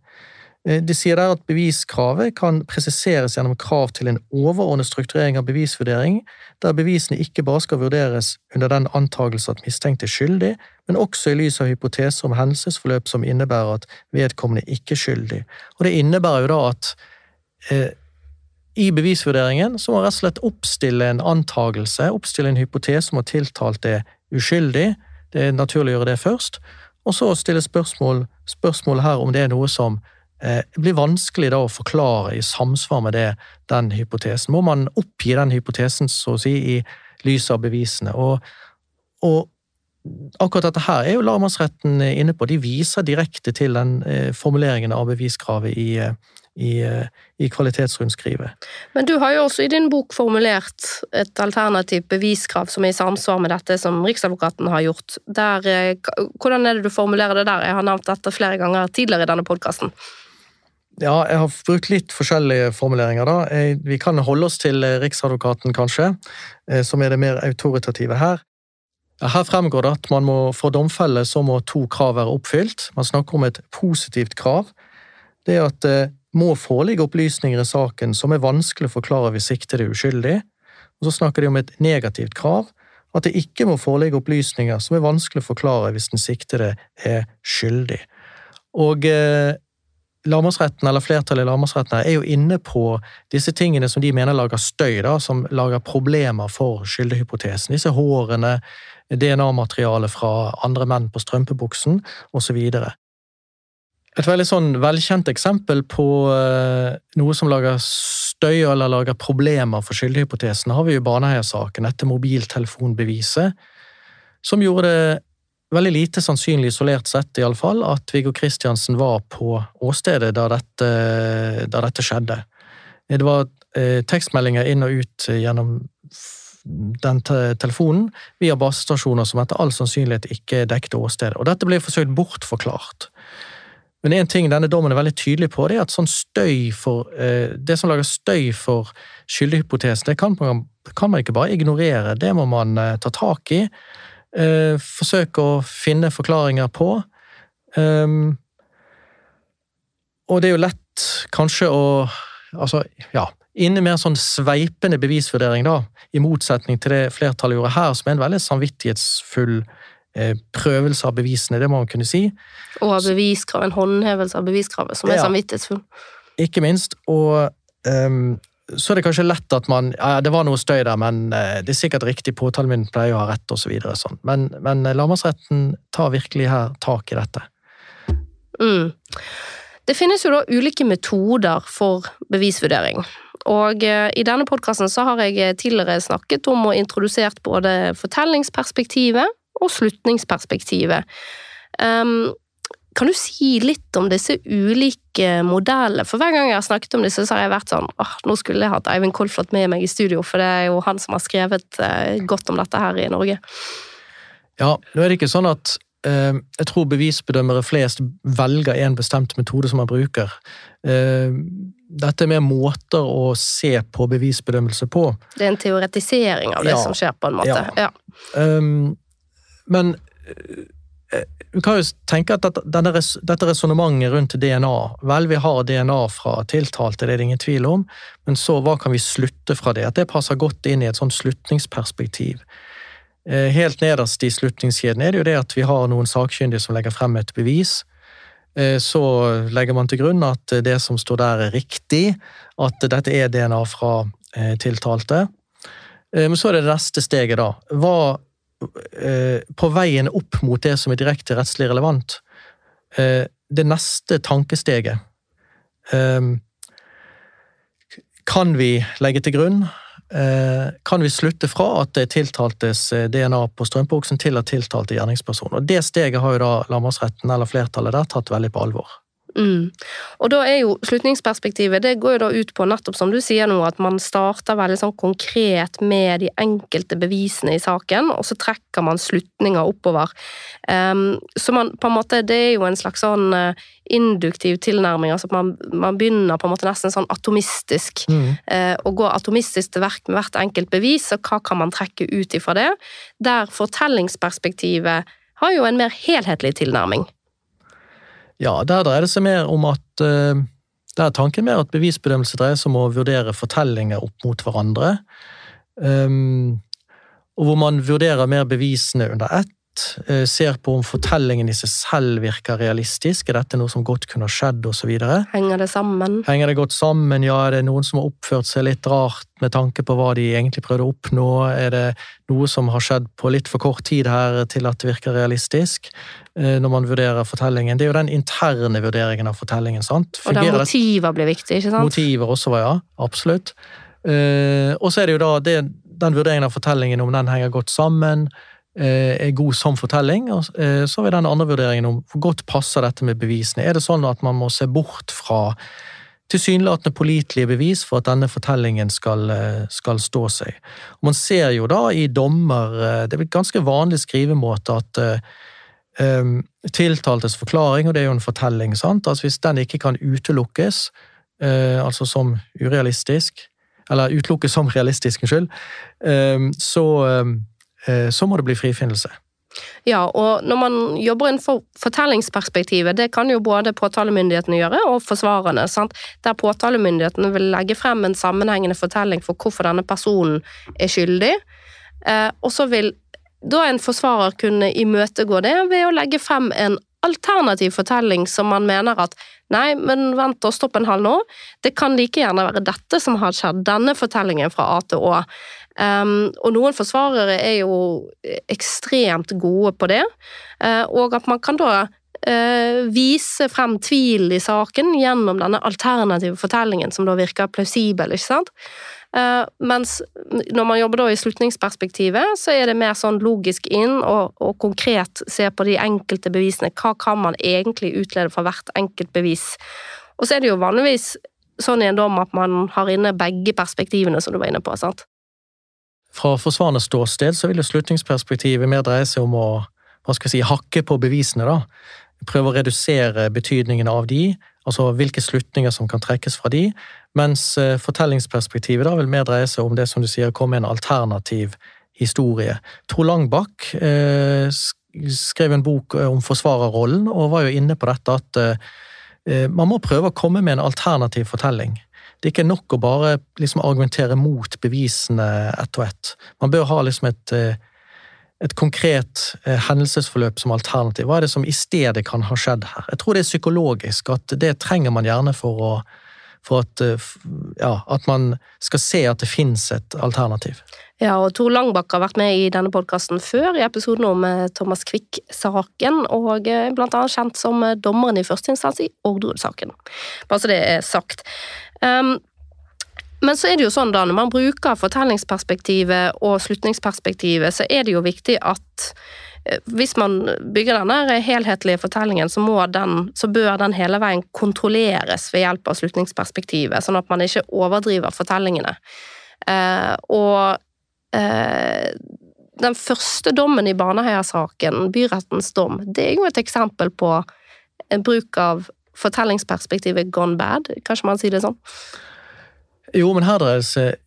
Eh, de sier der at beviskravet kan presiseres gjennom krav til en overordnet strukturering av bevisvurdering, der bevisene ikke bare skal vurderes under den antagelse at mistenkt er skyldig, men også i lys av hypoteser om hendelsesforløp som innebærer at vedkommende ikke er skyldig. Og Det innebærer jo da at eh, i bevisvurderingen så må man rett og slett oppstille en antagelse, oppstille en hypotese om at tiltalt er uskyldig. Det er naturlig å gjøre det først. Og så stille spørsmål, spørsmål her om det er noe som eh, blir vanskelig da å forklare i samsvar med det, den hypotesen. Må man oppgi den hypotesen, så å si, i lys av bevisene? Og, og akkurat dette her er jo lagmannsretten inne på. De viser direkte til den eh, formuleringen av beviskravet i, eh, i, eh, i kvalitetsrundskrivet. Men du har jo også i din bok formulert et alternativt beviskrav som er i samsvar med dette som Riksadvokaten har gjort. Der, eh, hvordan er det du formulerer det der? Jeg har nevnt dette flere ganger tidligere i denne podkasten. Ja, jeg har brukt litt forskjellige formuleringer. da. Vi kan holde oss til eh, Riksadvokaten, kanskje, som er det mer autoritative her. Her fremgår det at man må få domfelle så må to krav være oppfylt. Man snakker om et positivt krav. Det er at må foreligge opplysninger i saken som er vanskelig å forklare hvis siktede er uskyldig. Og så snakker de om et negativt krav, at det ikke må foreligge opplysninger som er vanskelig å forklare hvis den siktede er skyldig. Og eh, lagmannsretten, eller flertallet i lagmannsretten er jo inne på disse tingene som de mener lager støy, da, som lager problemer for skyldehypotesen. Disse hårene, DNA-materialet fra andre menn på strømpebuksen, osv. Et veldig sånn velkjent eksempel på uh, noe som lager støy eller lager problemer for skyldhypotesen, har vi i Baneheia-saken, dette mobiltelefonbeviset, som gjorde det veldig lite sannsynlig, isolert sett i alle fall, at Viggo Kristiansen var på åstedet da dette, da dette skjedde. Det var uh, tekstmeldinger inn og ut gjennom den telefonen via basestasjoner som etter all sannsynlighet ikke dekket åstedet. Og dette ble forsøkt bortforklart. Men én ting denne dommen er veldig tydelig på, det er at sånn for, eh, det som lager støy for skyldhypotesen, det kan man, kan man, ikke bare ignorere. Det må man eh, ta tak i. Eh, forsøke å finne forklaringer på. Um, og det er jo lett kanskje å Altså, ja Inne mer sånn sveipende bevisvurdering, da, i motsetning til det flertallet gjorde her, som er en veldig samvittighetsfull prøvelse av bevisene, det må man kunne si. Og av beviskrav, en håndhevelse av beviskravet, som er ja, samvittighetsfull. Ikke minst. Og um, så er det kanskje lett at man ja, Det var noe støy der, men uh, det er sikkert riktig, påtalemyndigheten pleier å ha rett, osv. Så sånn. Men, men eh, lagmannsretten tar virkelig her tak i dette. Mm. Det finnes jo da ulike metoder for bevisvurdering. Og i denne podkasten så har jeg tidligere snakket om og introdusert både fortellingsperspektivet og slutningsperspektivet. Um, kan du si litt om disse ulike modellene? For hver gang jeg har snakket om disse, så har jeg vært sånn åh, nå skulle jeg hatt Eivind Kolflot med meg i studio, for det er jo han som har skrevet uh, godt om dette her i Norge. Ja, nå er det ikke sånn at uh, jeg tror bevisbedømmere flest velger en bestemt metode som man bruker. Uh, dette er mer måter å se på bevisbedømmelse på. Det er en teoretisering av det ja, som skjer, på en måte. Ja. ja. Um, men vi eh, kan jo tenke at denne, dette resonnementet rundt DNA Vel, vi har DNA fra tiltalte, det er det ingen tvil om, men så hva kan vi slutte fra det? At det passer godt inn i et sånt slutningsperspektiv. Eh, helt nederst i slutningskjeden er det jo det at vi har noen sakkyndige som legger frem et bevis. Eh, så legger man til grunn at det som står der er riktig, at dette er DNA fra tiltalte. Men så er det neste steget, da. Hva Eh, på veien opp mot det som er direkte rettslig relevant, eh, det neste tankesteget eh, Kan vi legge til grunn kan vi slutte fra at det tiltaltes DNA på strømpebuksen til at tiltalte gjerningsperson. Og Det steget har jo da lammersretten eller flertallet der tatt veldig på alvor. Mm. Og da er jo slutningsperspektivet det går jo da ut på, nettopp som du sier nå, at man starter veldig sånn konkret med de enkelte bevisene i saken, og så trekker man slutninger oppover. Um, så man på en måte Det er jo en slags sånn uh, induktiv tilnærming, altså man, man, begynner på en måte nesten sånn atomistisk. Mm. Uh, og går atomistisk til verk med hvert enkelt bevis, og hva kan man trekke ut ifra det? Der fortellingsperspektivet har jo en mer helhetlig tilnærming. Ja, der dreier det seg mer om at uh, Der er tanken mer at bevisbedømmelse dreier seg om å vurdere fortellinger opp mot hverandre. Um, og hvor man vurderer mer bevisene under ett, ser på om fortellingen i seg selv virker realistisk, er dette noe som godt kunne ha skjedd, osv. Henger det sammen? Henger det godt sammen, ja, er det noen som har oppført seg litt rart med tanke på hva de egentlig prøvde å oppnå, er det noe som har skjedd på litt for kort tid her til at det virker realistisk? Eh, når man vurderer fortellingen. Det er jo den interne vurderingen av fortellingen. sant? Fungerer og der motiver blir viktig, ikke sant? Motiver også, ja. Absolutt. Uh, og så er det jo da det, den vurderingen av fortellingen, om den henger godt sammen, er god som fortelling. Og uh, så har vi den andre vurderingen om hvor godt passer dette med bevisene. Er det sånn at man må se bort fra tilsynelatende pålitelige bevis for at denne fortellingen skal, skal, stå seg. Man ser jo da i dommer Det er en ganske vanlig skrivemåte at um, tiltaltes forklaring, og det er jo en fortelling, sant? Altså hvis den ikke kan utelukkes, uh, altså som urealistisk, eller utelukkes som realistisk, unnskyld, um, så, um, så må det bli frifinnelse. Ja, og når man jobber innenfor fortellingsperspektivet, det kan jo både påtalemyndighetene gjøre og forsvarerne, sant? der påtalemyndighetene vil legge frem en sammenhengende fortelling for hvorfor denne personen er skyldig, eh, og så vil da en forsvarer kunne imøtegå det ved å legge frem en alternativ fortelling som man mener at nei, men vent og stopp en halv nå, det kan like gjerne være dette som har skjedd, denne fortellingen fra A til Å. Um, og noen forsvarere er jo ekstremt gode på det, uh, og at man kan da uh, vise frem tvil i saken gjennom denne alternative fortellingen som da virker plausibel, ikke sant? Uh, mens når man jobber da i slutningsperspektivet, så er det mer sånn logisk inn og, og, konkret se på de enkelte bevisene. Hva kan man egentlig utlede fra hvert enkelt bevis? Og så er det jo vanligvis sånn i en dom at man har inne begge perspektivene, som du var inne på. sant? Fra forsvarernes ståsted så vil jo slutningsperspektivet mer dreie seg om å hva skal jeg si, hakke på bevisene. da. Prøve å redusere betydningen av de, altså hvilke slutninger som kan trekkes fra de, mens eh, fortellingsperspektivet da vil mer dreie seg om det som du sier, komme med en alternativ historie. Tor Langbakk eh, skrev en bok eh, om forsvarerrollen, og var jo inne på dette at eh, man må prøve å komme med en alternativ fortelling. Det er ikke nok å bare liksom, argumentere mot bevisene ett og ett. Man bør ha liksom, et, eh, et konkret eh, hendelsesforløp som alternativ. Hva er det som i stedet kan ha skjedd her? Jeg tror det er psykologisk, at det trenger man gjerne for, å, for at, eh, ja, at man skal se at det finnes et alternativ. Ja, og Tor Langbakk har vært med i denne podkasten før, i episoden om Thomas Quick-saken, og blant annet kjent som dommeren i første instans i Orderud-saken. Bare så det er sagt. Um, men så er det jo sånn da, når man bruker fortellingsperspektivet og slutningsperspektivet, så er det jo viktig at eh, hvis man bygger denne helhetlige fortellingen, så, den, så, bør den hele veien kontrolleres ved hjelp av slutningsperspektivet, sånn at man ikke overdriver fortellingene. Eh, og eh, den første dommen i Baneheia-saken, byrettens dom, det er jo et eksempel på en bruk av fortellingsperspektivet gone bad, kanskje man sier det sånn? Jo, men her dreier det seg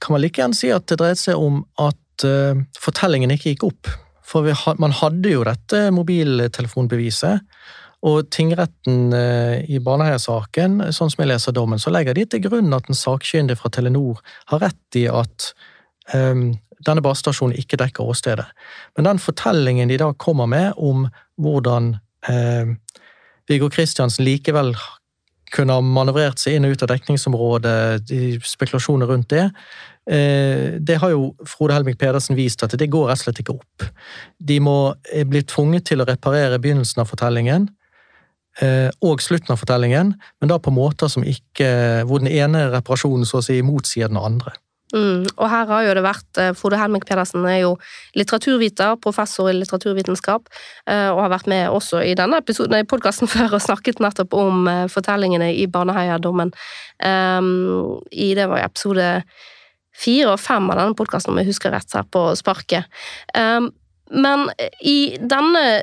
Kan man like gjerne si at det dreide seg om at uh, fortellingen ikke gikk opp. For ha, man hadde jo dette mobiltelefonbeviset, og tingretten uh, i Baneheia-saken, sånn som jeg leser dommen, så legger de til grunn at en sakkyndig fra Telenor har rett i at um, denne basestasjonen ikke dekker åstedet. Men den fortellingen de da kommer med om hvordan uh, Viggo Kristiansen likevel kunne ha manøvrert seg inn og ut av dekningsområdet, de spekulasjoner rundt det. Eh, det har jo Frode Helmik Pedersen vist at det går rett og slett ikke opp. De må bli tvunget til å reparere begynnelsen av fortellingen eh, og slutten av fortellingen, men da på måter som ikke, hvor den ene reparasjonen så å si motsier den andre. Mm, og her har jo det vært eh, Frode Helmik Pedersen er jo litteraturviter, professor i litteraturvitenskap, eh, og har vært med også i denne podkasten før og snakket nettopp om eh, fortellingene i Baneheia-dommen. Um, I det var episode fire og fem av denne podkasten, om jeg husker rett her på sparket. Um, men i denne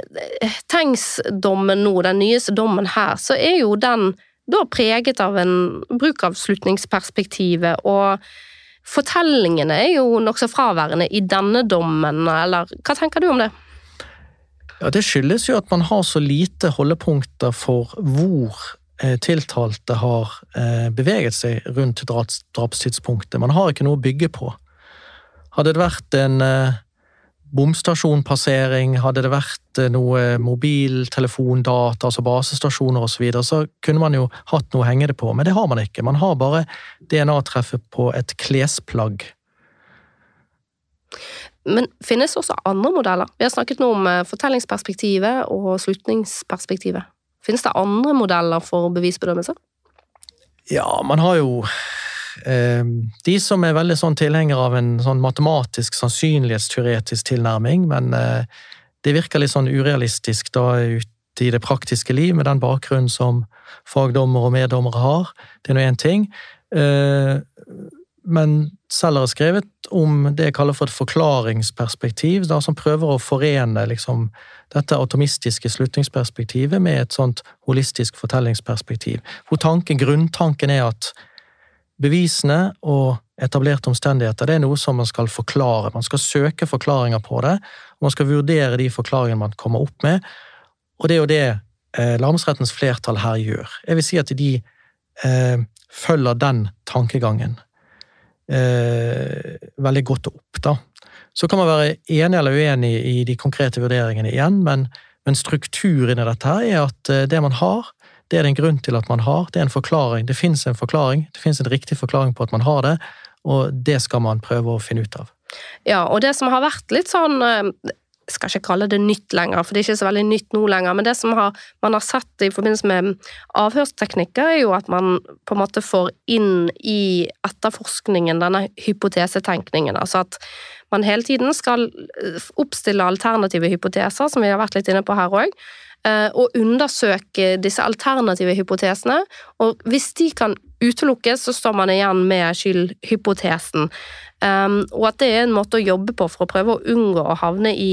Tengs-dommen nå, den nyeste dommen her, så er jo den da preget av en bruk av slutningsperspektivet og Fortellingene er jo nokså fraværende i denne dommen, eller hva tenker du om det? Ja, Det skyldes jo at man har så lite holdepunkter for hvor eh, tiltalte har eh, beveget seg rundt drapstidspunktet. Man har ikke noe å bygge på. Hadde det vært en eh, bomstasjonpassering, hadde det vært eh, noe mobiltelefondata, altså basestasjoner osv., så, videre, så kunne man jo hatt noe å henge det på, men det har man ikke. Man har bare DNA-treffet på et klesplagg. Men finnes også andre modeller? Vi har snakket nå om eh, fortellingsperspektivet og slutningsperspektivet. Finnes det andre modeller for bevisbedømmelse? Ja, man har jo de som er veldig sånn tilhengere av en sånn matematisk, sannsynlighetsteoretisk tilnærming, men eh, det virker litt sånn urealistisk da ute i det praktiske liv, med den bakgrunnen som fagdommere og meddommere har. Det er nå én ting. Eh, men selv har jeg skrevet om det jeg kaller for et forklaringsperspektiv, da, som prøver å forene liksom, dette atomistiske slutningsperspektivet med et sånt holistisk fortellingsperspektiv. Hvor tanken, grunntanken er at bevisene og etablerte omstendigheter, det er noe som man skal forklare. Man skal søke forklaringer på det, og man skal vurdere de forklaringene man kommer opp med. Og det er jo det eh, lagmannsrettens flertall her gjør. Jeg vil si at de eh, følger den tankegangen eh, veldig godt opp, da. Så kan man være enig eller uenig i de konkrete vurderingene igjen, men, men strukturen i dette her er at eh, det man har, det er det en grunn til at man har. Det er en forklaring. Det fins en forklaring. Det fins en riktig forklaring på at man har det, og det skal man prøve å finne ut av. Ja, og det som har vært litt sånn jeg eh, skal ikke kalle det nytt lenger, for det er ikke så veldig nytt nå lenger, men det som har, man har sett i forbindelse med avhørsteknikker, er jo at man på en måte får inn i etterforskningen denne hypotesetenkningen. Altså at man hele tiden skal eh, oppstille alternative hypoteser, som vi har vært litt inne på her òg, og undersøke disse alternative hypotesene. Og hvis de kan utelukkes, så står man igjen med skyldhypotesen. Um, og at det er en måte å jobbe på for å prøve å unngå å havne i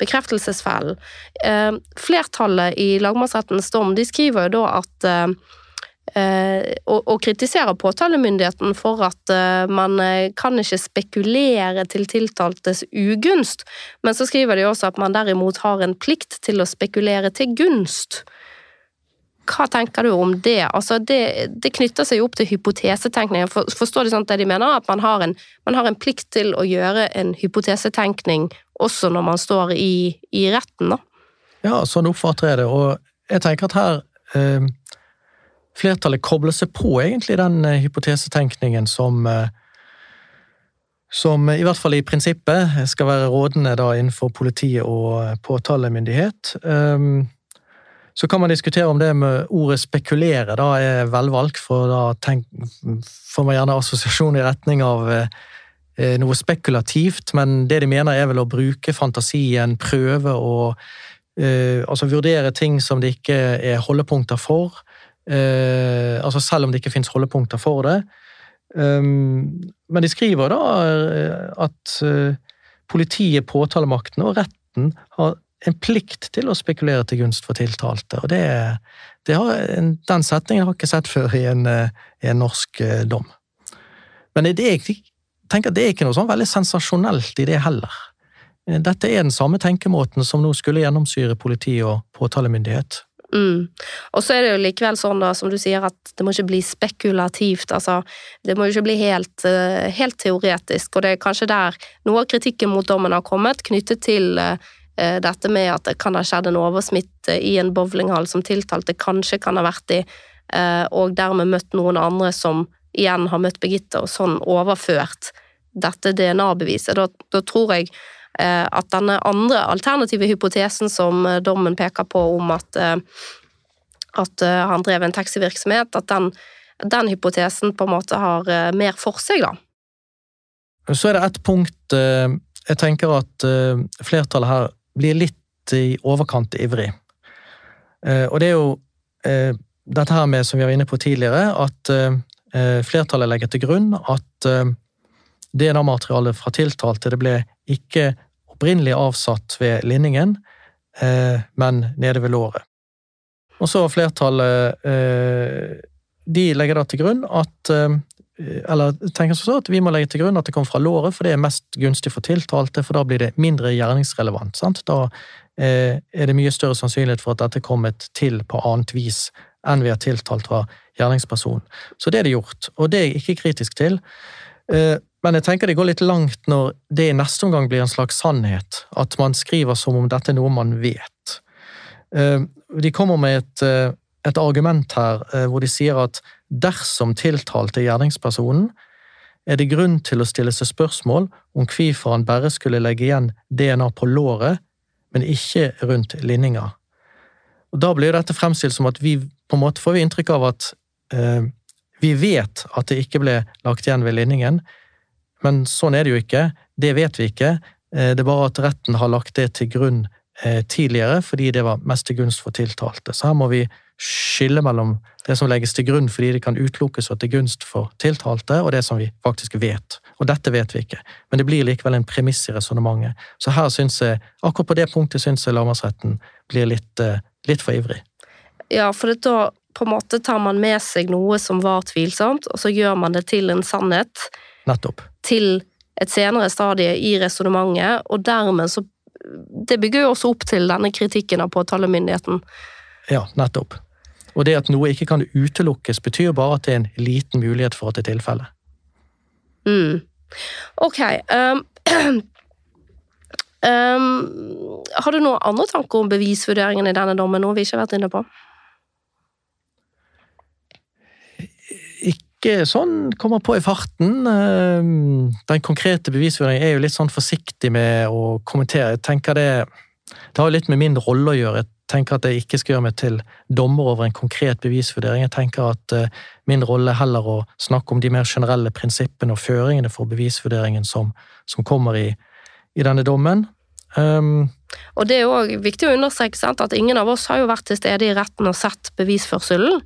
bekreftelsesfellen. Uh, flertallet i lagmannsrettens dom de skriver jo da at Eh, og, og kritiserer påtalemyndigheten for at eh, man eh, kan ikke spekulere til tiltaltes ugunst, men så skriver de også at man derimot har en plikt til å spekulere til gunst. Hva tenker du om det? Altså det, det knytter seg jo opp til hypotesetenkning. For, forstår du sånn det de mener at man har, en, man har, en, plikt til å gjøre en hypotesetenkning også når man står i, i retten, da? Ja, sånn oppfatter jeg det, og jeg tenker at her eh flertallet kobler seg på egentlig den eh, hypotesetenkningen som eh, som i hvert fall i prinsippet skal være rådende da innenfor politiet og eh, påtalemyndighet. Ehm, så kan man diskutere om det med ordet 'spekulere' da er velvalgt, for da tenk, får man gjerne assosiasjon i retning av noe spekulativt, men det de mener er vel å bruke fantasien, prøve å altså vurdere ting som det ikke er holdepunkter for. Eh, altså selv om det ikke finnes holdepunkter for det. Um, men de skriver da eh, at uh, politiet, påtalemakten og retten har en plikt til å spekulere til gunst for tiltalte. og det, det har, Den setningen har jeg ikke sett før i en, i en norsk dom. Men det, jeg tenker det er ikke noe sånn veldig sensasjonelt i det heller. Dette er den samme tenkemåten som nå skulle gjennomsyre politi og påtalemyndighet. Mm. Og så er det jo likevel sånn, da, som du sier, at det må ikke bli spekulativt. Altså, det må jo ikke bli helt, uh, helt, teoretisk, og det er kanskje der noe av kritikken mot dommen har kommet, knyttet til uh, dette med at det kan ha skjedd en oversmitte i en bowlinghall som tiltalte kanskje kan ha vært i, uh, og dermed møtt noen andre som igjen har møtt Birgitte, og sånn overført dette DNA-beviset. Da, da tror jeg Eh, at denne andre alternative hypotesen som eh, dommen peker på om at, eh, at han drev en taxivirksomhet, at den, den, hypotesen på en måte har mer for seg, da. Så er det ett punkt jeg tenker at flertallet her blir litt i overkant ivrig. Og det er jo dette her med, som vi var inne på tidligere, at flertallet legger til grunn at DNA-materialet fra tiltalte det ble ikke opprinnelig avsatt ved linningen, eh, men nede ved låret. Og så flertallet eh, De legger da til grunn at eh, eller tenker så at vi må legge til grunn at det kommer fra låret, for det er mest gunstig for tiltalte, for da blir det mindre gjerningsrelevant. Sant? Da er det mye større sannsynlighet for at dette kommet til på annet vis enn vi har tiltalt var gjerningsperson. Så det er det gjort, og det er jeg ikke kritisk til. Men jeg tenker det går litt langt når det i neste omgang blir en slags sannhet, at man skriver som om dette er noe man vet. Eh, de kommer med et, eh, et argument her eh, hvor de sier at dersom tiltalte gjerningspersonen er det grunn til å stille seg spørsmål om hvorfor han bare skulle legge igjen DNA på låret, men ikke rundt linninga. Og Da blir dette fremstilt som at vi på en måte får vi inntrykk av at eh, vi vet at det ikke ble lagt igjen ved linningen, men sånn er det jo ikke. Det vet vi ikke. Eh, det er bare at retten har lagt det til grunn eh, tidligere, fordi det var mest til gunst for tiltalte. Så her må vi skille mellom det som legges til grunn fordi det kan utelukkes og til gunst for tiltalte, og det som vi faktisk vet. Og dette vet vi ikke, men det blir likevel en premiss i resonnementet. Så her syns jeg, akkurat på det punktet syns jeg lagmannsretten blir litt, eh, litt for ivrig. Ja, for da på en måte tar man med seg noe som var tvilsomt, og så gjør man det til en sannhet. nettopp. Til et senere stadie i resonnementet, og dermed så Det bygger jo også opp til denne kritikken av påtalemyndigheten. Ja, nettopp. Og det at noe ikke kan utelukkes, betyr bare at det er en liten mulighet for at det er tilfellet. Mm. Ok. Um, um, har du noen andre tanker om bevisvurderingen i denne dommen, noe vi ikke har vært inne på? Ikke sånn kommer på i farten. Um, Den konkrete bevisvurderingen er jo litt sånn forsiktig med å kommentere. Jeg tenker det, det har jo litt med min rolle å gjøre. Jeg tenker at jeg ikke skal gjøre meg til dommer over en konkret bevisvurdering. Jeg tenker at uh, min rolle er heller å snakke om de mer generelle prinsippene og føringene for bevisvurderingen som, som kommer i, i denne dommen. Um, Og det er jo viktig å understreke sant, at ingen av oss har jo vært til stede i retten og sett bevisførselen.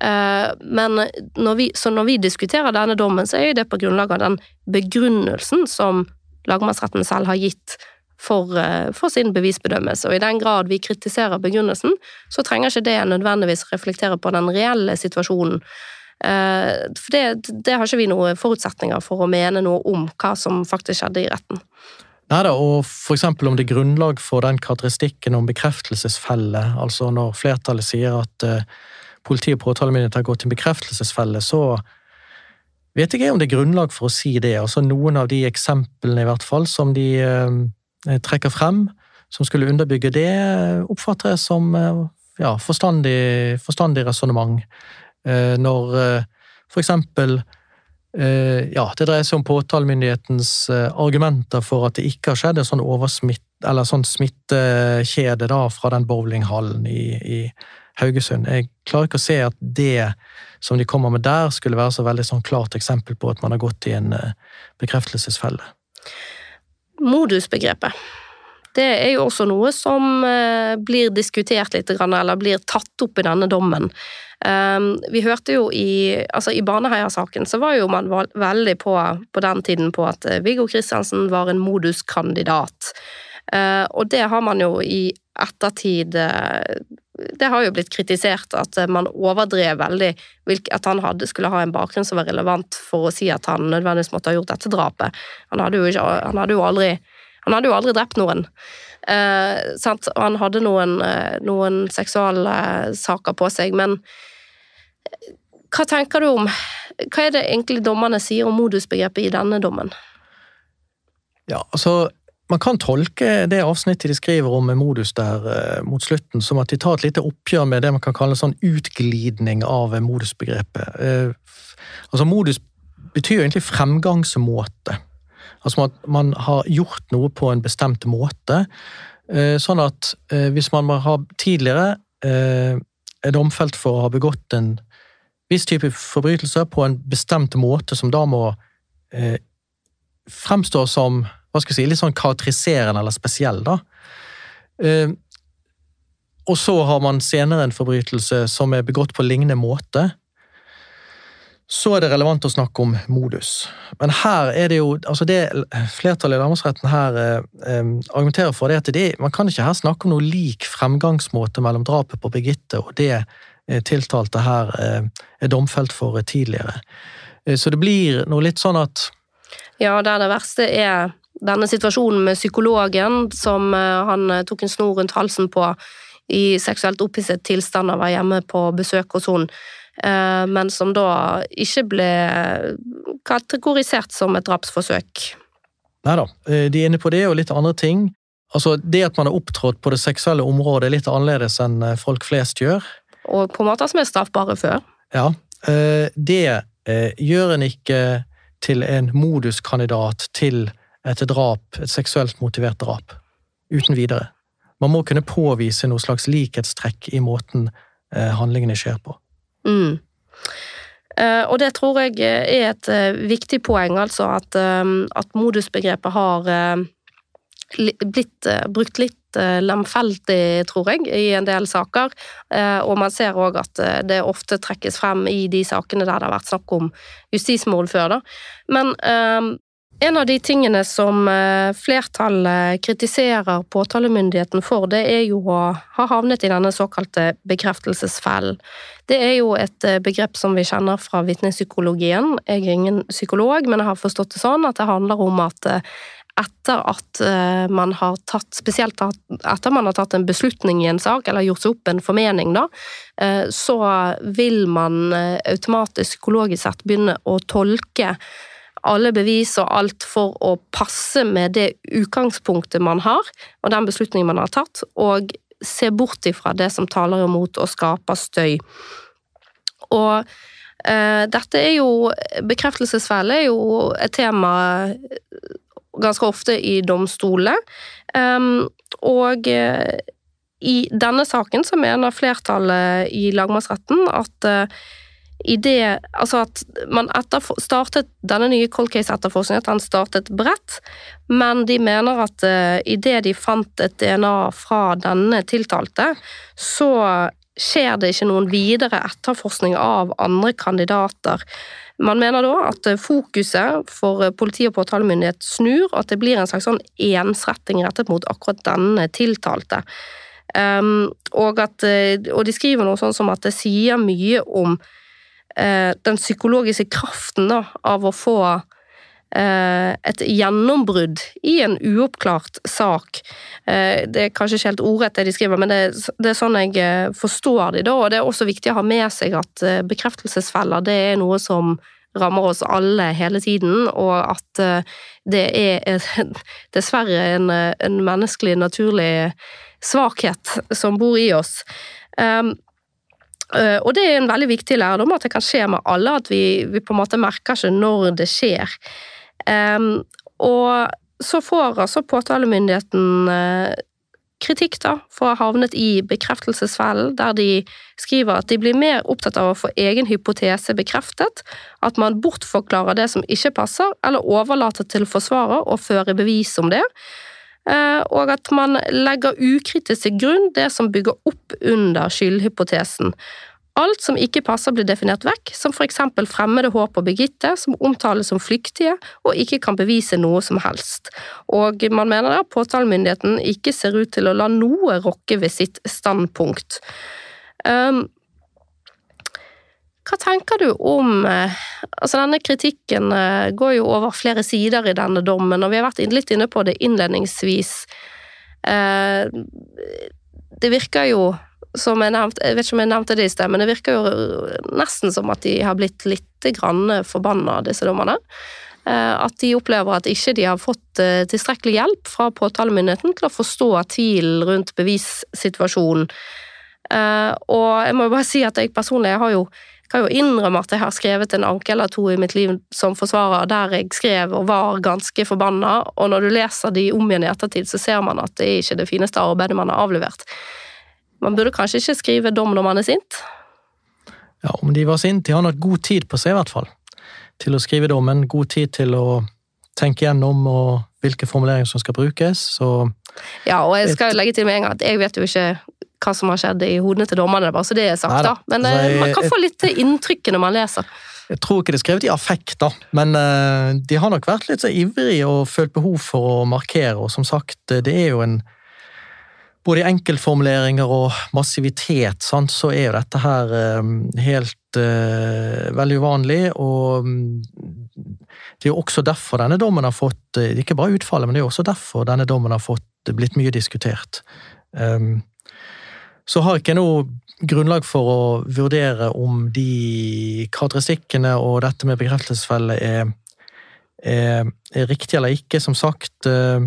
Eh, Men når vi, så når vi diskuterer denne dommen, så er det på grunnlag av den begrunnelsen som lagmannsretten selv har gitt for, eh, for sin bevisbedømmelse. Og i den grad vi kritiserer begrunnelsen, så trenger ikke det nødvendigvis reflektere på den reelle situasjonen. Eh, For det, det har ikke vi noen forutsetninger for å mene noe om hva som faktisk skjedde i retten. Neida, og for eksempel om det er grunnlag for den karakteristikken om bekreftelsesfelle, altså når flertallet sier at eh, politi og påtalemyndighet har gått til bekreftelsesfelle, så vet ikke jeg om det er grunnlag for å si det. Altså Noen av de eksemplene i hvert fall som de eh, trekker frem, som skulle underbygge det, oppfatter jeg som eh, ja, forstandig, forstandig resonnement. Når for eksempel ja, det dreier seg om påtalemyndighetens eh, argumenter for at det ikke har skjedd en sånn eller sånn smittekjede da fra den bowlinghallen i, i Haugesund. Jeg klarer ikke å se at det som de kommer med der, skulle være så veldig sånn klart eksempel på at man har gått i en eh, bekreftelsesfelle. Modusbegrepet. Det er jo også noe som eh, blir diskutert litt, eller blir tatt opp i denne dommen. Um, vi hørte jo i altså i Baneheia-saken så var jo man veldig på på den tiden på at eh, Viggo Kristiansen var en moduskandidat. Uh, og det har man jo i ettertid uh, Det har jo blitt kritisert at man overdrev veldig at han hadde, skulle ha en bakgrunn som var relevant for å si at han nødvendigvis måtte ha gjort dette drapet. Han hadde jo, ikke, han hadde jo aldri han hadde jo aldri drept noen. Eh, sant? Og han hadde noen, noen seksualsaker på seg, men hva tenker du om Hva er det egentlig dommerne sier om modusbegrepet i denne dommen? Ja, altså man kan tolke det avsnittet de skriver om modus der eh, mot slutten, som at de tar et lite oppgjør med det man kan kalle en sånn utglidning av modusbegrepet. Eh, altså Modus betyr jo egentlig fremgangsmåte. Altså at man har gjort noe på en bestemt måte. Eh, sånn at eh, hvis man har tidligere eh, er domfelt for å ha begått en viss type forbrytelse på en bestemt måte som da må fremstå som hva skal jeg si, litt sånn karakteriserende eller spesiell. da. Og så har man senere en forbrytelse som er begått på lignende måte. Så er det relevant å snakke om modus. Men her er det jo altså det Flertallet i lagmannsretten her eh, eh, argumenterer for, det at det, man kan ikke her snakke om noe lik fremgangsmåte mellom drapet på Birgitte og det eh, tiltalte her eh, er domfelt for tidligere. Eh, så det blir noe litt sånn at Ja, der det verste er denne situasjonen med psykologen som eh, han tok en snor rundt halsen på i seksuelt opphisset tilstand og var hjemme på besøk hos henne. Eh, men som da ikke ble kategorisert som et drapsforsøk. Nei da, de er inne på det og litt andre ting. Altså, Det at man har opptrådt på det seksuelle området er litt annerledes enn eh, folk flest gjør. Og på måter som er straffbare før. Ja, det gjør en ikke til en moduskandidat til et drap, et seksuelt motivert drap. Uten videre. Man må kunne påvise noe slags likhetstrekk i måten handlingene skjer på. Mm. Uh, og det tror jeg er et uh, viktig poeng, altså at, at modusbegrepet har blitt brukt litt lemfeldig, tror jeg, i en del saker. og man ser òg at det ofte trekkes frem i de sakene der det har vært snakk om justismord før, da. Men En av de tingene som eh, flertallet kritiserer påtalemyndigheten for, det er jo å ha havnet i denne såkalte bekreftelsesfellen. Det er jo et eh, begrep som vi kjenner fra vitnepsykologien. Jeg er ingen psykolog, men jeg har forstått det sånn at det handler om at eh, etter at man har tatt, spesielt etter man har tatt en beslutning i en sak, eller gjort seg opp en formening, da, så vil man automatisk psykologisk sett begynne å tolke alle bevis og alt for å passe med det utgangspunktet man har, og den beslutningen man har tatt, og se bort ifra det som taler imot og skaper støy. Og eh, dette er jo Bekreftelsesfelle er jo et tema ganske ofte i domstolene, um, og eh, i denne saken så mener flertallet i lagmannsretten at eh, i det Altså at man startet denne nye cold case-etterforskningen, at han startet bredt, men de mener at uh, eh, idet de fant et DNA fra denne tiltalte, så skjer det ikke noen videre etterforskning av andre kandidater. Man mener da at fokuset for politi og påtalemyndighet snur, og at det blir en slags sånn ensretting rettet mot akkurat denne tiltalte. Um, og, at, eh, og de skriver noe sånn som at det sier mye om Eh, den psykologiske kraften da, av å få eh, et gjennombrudd i en uoppklart sak. Eh, det er kanskje ikke helt ordrett det de skriver, men det, er sånn jeg forstår de da. Og det er også viktig å ha med seg at bekreftelsesfeller det er noe som rammer oss alle hele tiden, og at det er dessverre en, en menneskelig, naturlig svakhet som bor i oss. Eh, og det er en veldig viktig lærdom at det kan skje med alle, at vi, vi på en måte merker ikke når det skjer. Um, og så får altså påtalemyndigheten uh, kritikk da, for å ha havnet i bekreftelsesfellen, der de skriver at de blir mer opptatt av å få egen hypotese bekreftet, at man bortforklarer det som ikke passer, eller overlater til forsvarer å føre bevis om det. Eh, og at man legger ukritisk til grunn det som bygger opp under skyldhypotesen. Alt som ikke passer blir definert vekk, som for eksempel fremmede håp og Birgitte, som omtales som flyktige og ikke kan bevise noe som helst. Og man mener at påtalemyndigheten ikke ser ut til å la noe rokke ved sitt standpunkt. Um, hva tenker du om eh, Altså, denne kritikken eh, går jo over flere sider i denne dommen, og vi har vært litt inne på det innledningsvis. Eh, det virker jo som jeg nevnte, jeg vet ikke om jeg nevnte det i sted, men det virker jo nesten som at de har blitt litt grann forbanna, disse dommerne. At de opplever at ikke de har fått tilstrekkelig hjelp fra påtalemyndigheten til å forstå tvilen rundt bevissituasjonen. Og jeg må jo bare si at jeg personlig jeg har jo kan jo innrømme at jeg har skrevet en anke eller to i mitt liv som forsvarer der jeg skrev og var ganske forbanna, og når du leser de om igjen i ettertid, så ser man at det er ikke det fineste arbeidet man har avlevert. Man burde kanskje ikke skrive dom når man er sint? Ja, om de var sinte, de har nok god tid på seg, i hvert fall. Til å skrive dommen, god tid til å tenke gjennom og hvilke formuleringer som skal brukes. Så ja, og jeg skal legge til med en gang at jeg vet jo ikke hva som har skjedd i hodene til dommerne, bare så det er sagt. Nei, da. Men altså, jeg, man kan få litt inntrykk når man leser. Jeg tror ikke det er skrevet i affekt, da, men uh, de har nok vært litt så ivrige og følt behov for å markere, og som sagt, det er jo en både i enkeltformuleringer og massivitet, sant, så er jo dette her um, helt uh, veldig uvanlig. Og um, det er jo også derfor denne dommen har fått Ikke bare utfallet, men det er jo også derfor denne dommen har fått blitt mye diskutert. Um, så har ikke jeg noe grunnlag for å vurdere om de karakteristikkene og dette med bekreftelsesfelle er, er, er, riktig eller ikke. Som sagt, eh,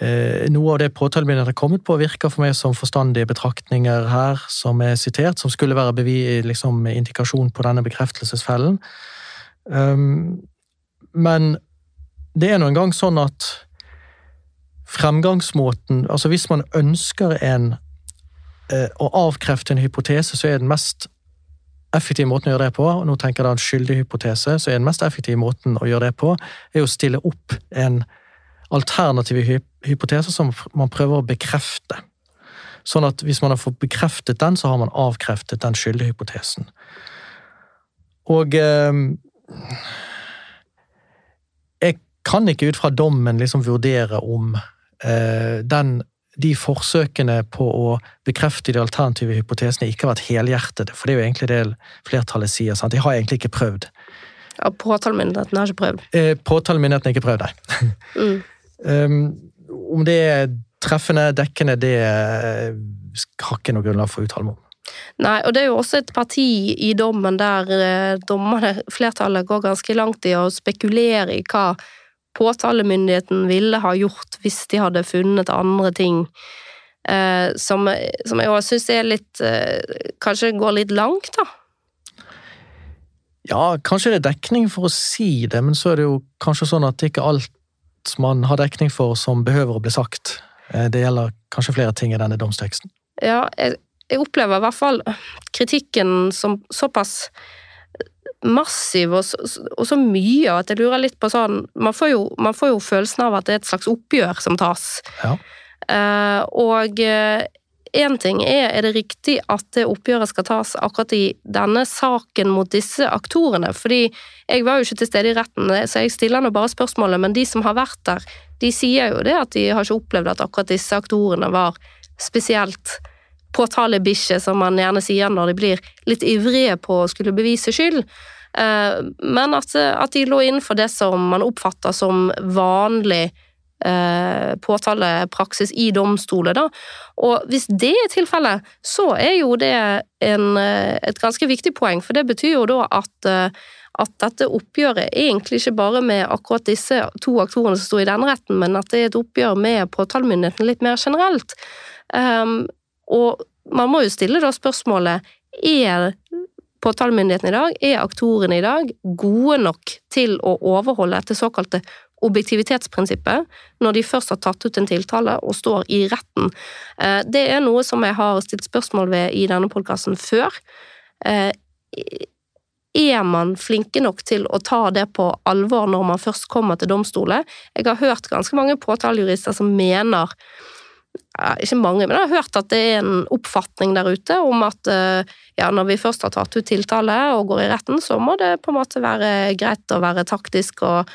eh noe av det påtalemyndigheten har kommet på, virker for meg som forstandige betraktninger her, som er sitert, som skulle være liksom, indikasjon på denne bekreftelsesfellen. Um, men det er nå engang sånn at fremgangsmåten Altså hvis man ønsker en å avkrefte en hypotese, så er den mest effektive måten å gjøre det på, og nå tenker jeg da en skyldig hypotese, så er den mest effektive måten å gjøre det på, er å stille opp en alternativ hypotese som man prøver å bekrefte. Sånn at hvis man har fått bekreftet den, så har man avkreftet den skyldige hypotesen. Og eh, jeg kan ikke ut fra dommen liksom vurdere om eh, den, de forsøkene på å bekrefte de alternative hypotesene ikke har vært helhjertede, for det er jo egentlig det flertallet sier. sant? De har egentlig ikke prøvd. Ja, Påtalemyndigheten har ikke prøvd. Eh, Påtalemyndigheten har ikke prøvd, nei. Mm. um, om det er treffende, dekkende, det har ikke noe grunnlag for å uttale meg om. Nei, og det er jo også et parti i dommen der eh, dommerne, flertallet, går ganske langt i å spekulere i hva påtalemyndigheten ville ha gjort hvis de hadde funnet andre ting. Eh, som, som jeg også syns er litt eh, Kanskje går litt langt, da. Ja, kanskje det er dekning for å si det, men så er det jo kanskje sånn at det ikke alt man har dekning for som behøver å bli sagt. Eh, det gjelder kanskje flere ting i denne domsteksten. Ja, jeg, jeg opplever i hvert fall kritikken som såpass massiv og så, og så, mye at jeg lurer litt på sånn man får, jo, man får jo følelsen av at det er et slags oppgjør som tas. Ja. Uh, og én uh, ting er er det riktig at det oppgjøret skal tas akkurat i denne saken mot disse aktorene, fordi jeg var jo ikke til stede i retten, så jeg stiller nå bare spørsmålet, men de som har vært der, de sier jo det at de har ikke opplevd at akkurat disse aktorene var spesielt påtalebikkje, som man gjerne sier når de blir litt ivrige på å skulle bevise skyld. Eh, men at, at de lå innenfor det som man oppfatter som vanlig eh, påtalepraksis i domstoler, da. Og hvis det er tilfellet, så er jo det en, eh, et ganske viktig poeng, for det betyr jo da at, at dette oppgjøret egentlig ikke bare med akkurat disse to aktorene som sto i denne retten, men at det er et oppgjør med påtalemyndigheten litt mer generelt. Um, og man må jo stille da spørsmålet er påtalemyndigheten i dag, er aktorene i dag gode nok til å overholde dette såkalte objektivitetsprinsippet når de først har tatt ut en tiltale og står i retten. Eh, det er noe som jeg har stilt spørsmål ved i denne podkasten før. Eh, er man flinke nok til å ta det på alvor når man først kommer til domstolen? Jeg har hørt ganske mange påtalejurister som mener ikke mange, men jeg har hørt at det er en oppfatning der ute om at eh, ja, når vi først har tatt ut tiltale og går i retten, så må det på en måte være greit å være taktisk og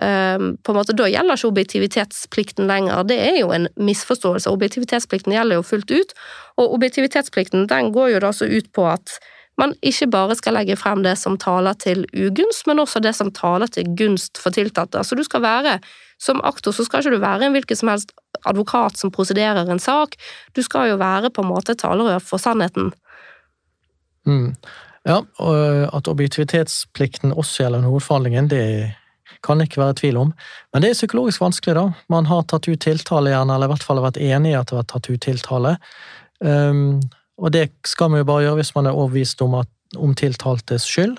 um, på en måte Da gjelder ikke objektivitetsplikten lenger. Det er jo en misforståelse. Objektivitetsplikten gjelder jo fullt ut, og objektivitetsplikten den går jo da så ut på at man ikke bare skal legge frem det som taler til ugunst, men også det som taler til gunst for tiltalte. Altså du skal være, Som aktor så skal ikke du være en hvilken som helst advokat som prosederer en sak, du skal jo være på en måte talerør for sannheten. Mm. Ja, og at objektivitetsplikten også gjelder hovedforhandlingen, det kan ikke være tvil om. Men det er psykologisk vanskelig, da. Man har tatt ut tiltale gjerne, eller i hvert fall vært enig i at det var tatt ut tiltale. Um, og det skal man jo bare gjøre hvis man er overbevist om, om tiltaltes skyld.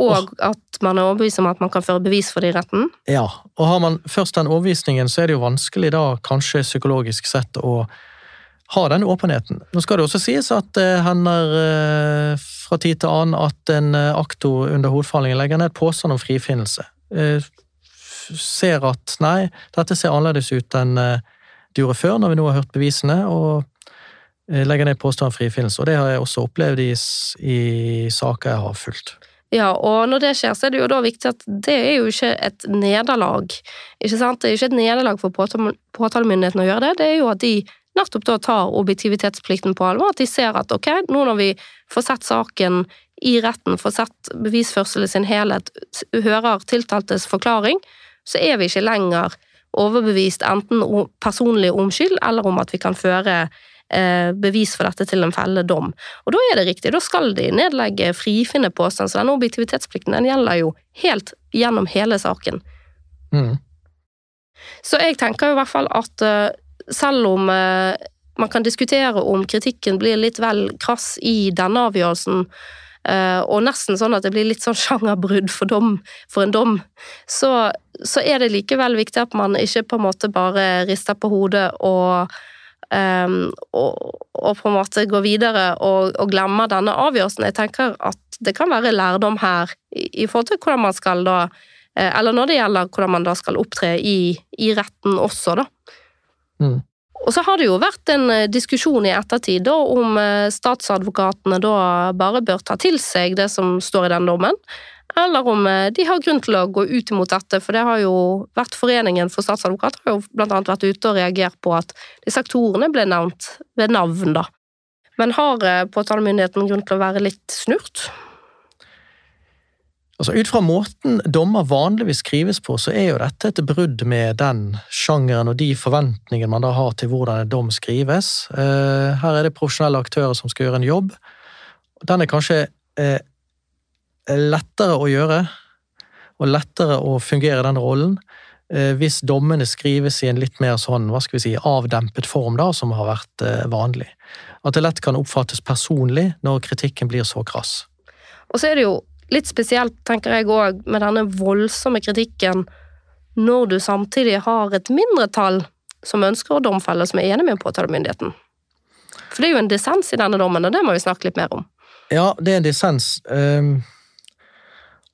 Og at man er overbevist om at man kan føre bevis for det i retten? Ja, og har man først den overbevisningen, så er det jo vanskelig da, kanskje psykologisk sett, å ha den åpenheten. Nå skal det også sies at det hender eh, fra tid til annen at en eh, aktor under hovedforhandlingen legger ned påstand om frifinnelse. Eh, ser at nei, dette ser annerledes ut enn det gjorde før, når vi nå har hørt bevisene, og legger ned påstand om frifinnelse. Og det har jeg også opplevd i, i saker jeg har fulgt. Ja, og når det skjer, så er det jo da viktig at det er jo ikke et nederlag. Ikke sant? Det er jo ikke et nederlag for påtalemyndigheten å gjøre det, det er jo at de nettopp da tar objektivitetsplikten på alvor. At de ser at ok, nå når vi får sett saken i retten, får sett bevisførsel i sin helhet, hører tiltaltes forklaring, så er vi ikke lenger overbevist enten personlig om skyld eller om at vi kan føre bevis for dette til en felledom. dom. Og da er det riktig, da skal de nedlegge frifinne påstand, så denne objektivitetsplikten den gjelder jo helt gjennom hele saken. Mm. Så jeg tenker i hvert fall at uh, selv om uh, man kan diskutere om kritikken blir litt vel krass i denne avgjørelsen, og nesten sånn at det blir litt sånn sjangerbrudd for, dom, for en dom, så, så, er det likevel viktig at man ikke på en måte bare rister på hodet og Um, og, og, på en måte gå videre og, og glemme denne avgjørelsen. Jeg tenker at det kan være lærdom her i, i forhold til hvordan man skal da eh, Eller når det gjelder hvordan man da skal opptre i, i retten også, da. Mm. Og så har det jo vært en eh, diskusjon i ettertid da, om eh, statsadvokatene da bare bør ta til seg det som står i den dommen, eller om eh, de har grunn til å gå ut imot dette. For det har jo vært Foreningen for statsadvokater har jo annet vært ute og reagert på at disse aktorene ble nevnt ved navn, da. Men har eh, påtalemyndigheten grunn til å være litt snurt? Altså, ut fra måten dommer vanligvis skrives på, så er jo dette et brudd med den sjangeren og de forventningene man da har til hvordan en dom skrives. Eh, her er det profesjonelle aktører som skal gjøre en jobb. Den er kanskje lettere å gjøre, og lettere å fungere i den rollen, eh, hvis dommene skrives i en litt mer sånn, hva skal vi si, avdempet form, da, som har vært vanlig. At det lett kan oppfattes personlig når kritikken blir så krass. Og så er det jo litt spesielt, tenker jeg òg, med denne voldsomme kritikken når du samtidig har et mindretall som ønsker å domfelle, som er enig med påtalemyndigheten. For det er jo en dissens i denne dommen, og det må vi snakke litt mer om. Ja, det er en dissens. Um,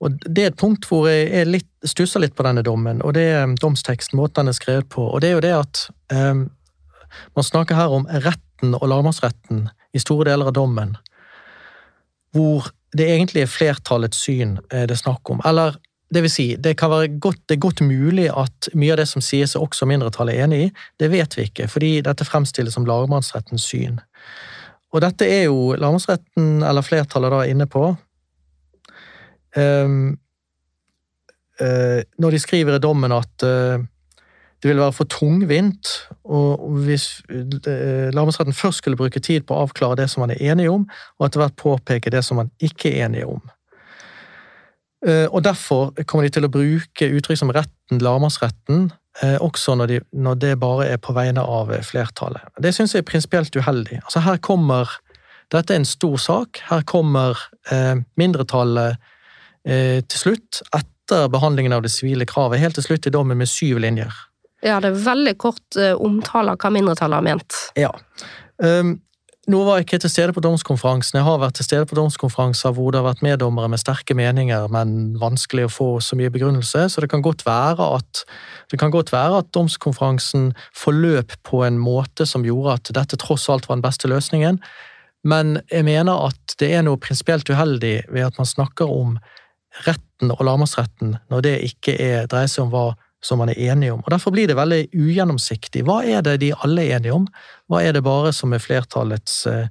og det er et punkt hvor jeg litt, stusser litt på denne dommen, og det er domsteksten, måten den er skrevet på. Og det er jo det at um, man snakker her om retten og lagmannsretten i store deler av dommen, hvor det egentlig er flertallets syn eh, det er snakk om. Eller det vil si, det kan være godt, det er godt mulig at mye av det som sies også mindretallet er enig i. Det vet vi ikke, fordi dette fremstilles som lagmannsrettens syn. Og dette er jo lagmannsretten, eller flertallet, da inne på. Um, uh, når de skriver i dommen at uh, det ville være for tungvint og hvis eh, lagmannsretten først skulle bruke tid på å avklare det som man er enige om, og etter hvert påpeke det som man ikke er enige om. Eh, og Derfor kommer de til å bruke uttrykk som retten, lagmannsretten, eh, også når, de, når, det bare er på vegne av flertallet. Det syns jeg er prinsipielt uheldig. Altså her kommer, Dette er en stor sak. Her kommer eh, mindretallet eh, til slutt, etter behandlingen av det sivile kravet, helt til slutt i dommen med syv linjer. Ja, det er veldig kort uh, omtale av hva mindretallet har ment. Ja. Um, nå var jeg ikke til stede på domskonferansen. Jeg har vært til stede på domskonferanser hvor det har vært meddommere med sterke meninger, men vanskelig å få så mye begrunnelse, så det kan godt være at, det kan godt være at domskonferansen forløp på en måte som gjorde at dette tross alt var den beste løsningen, men jeg mener at det er noe prinsipielt uheldig ved at man snakker om retten og lagmannsretten når det ikke er, dreier seg om hva som man er enige om. Og Derfor blir det veldig ugjennomsiktig. Hva er det de alle er enige om? Hva er det bare som er flertallets eh,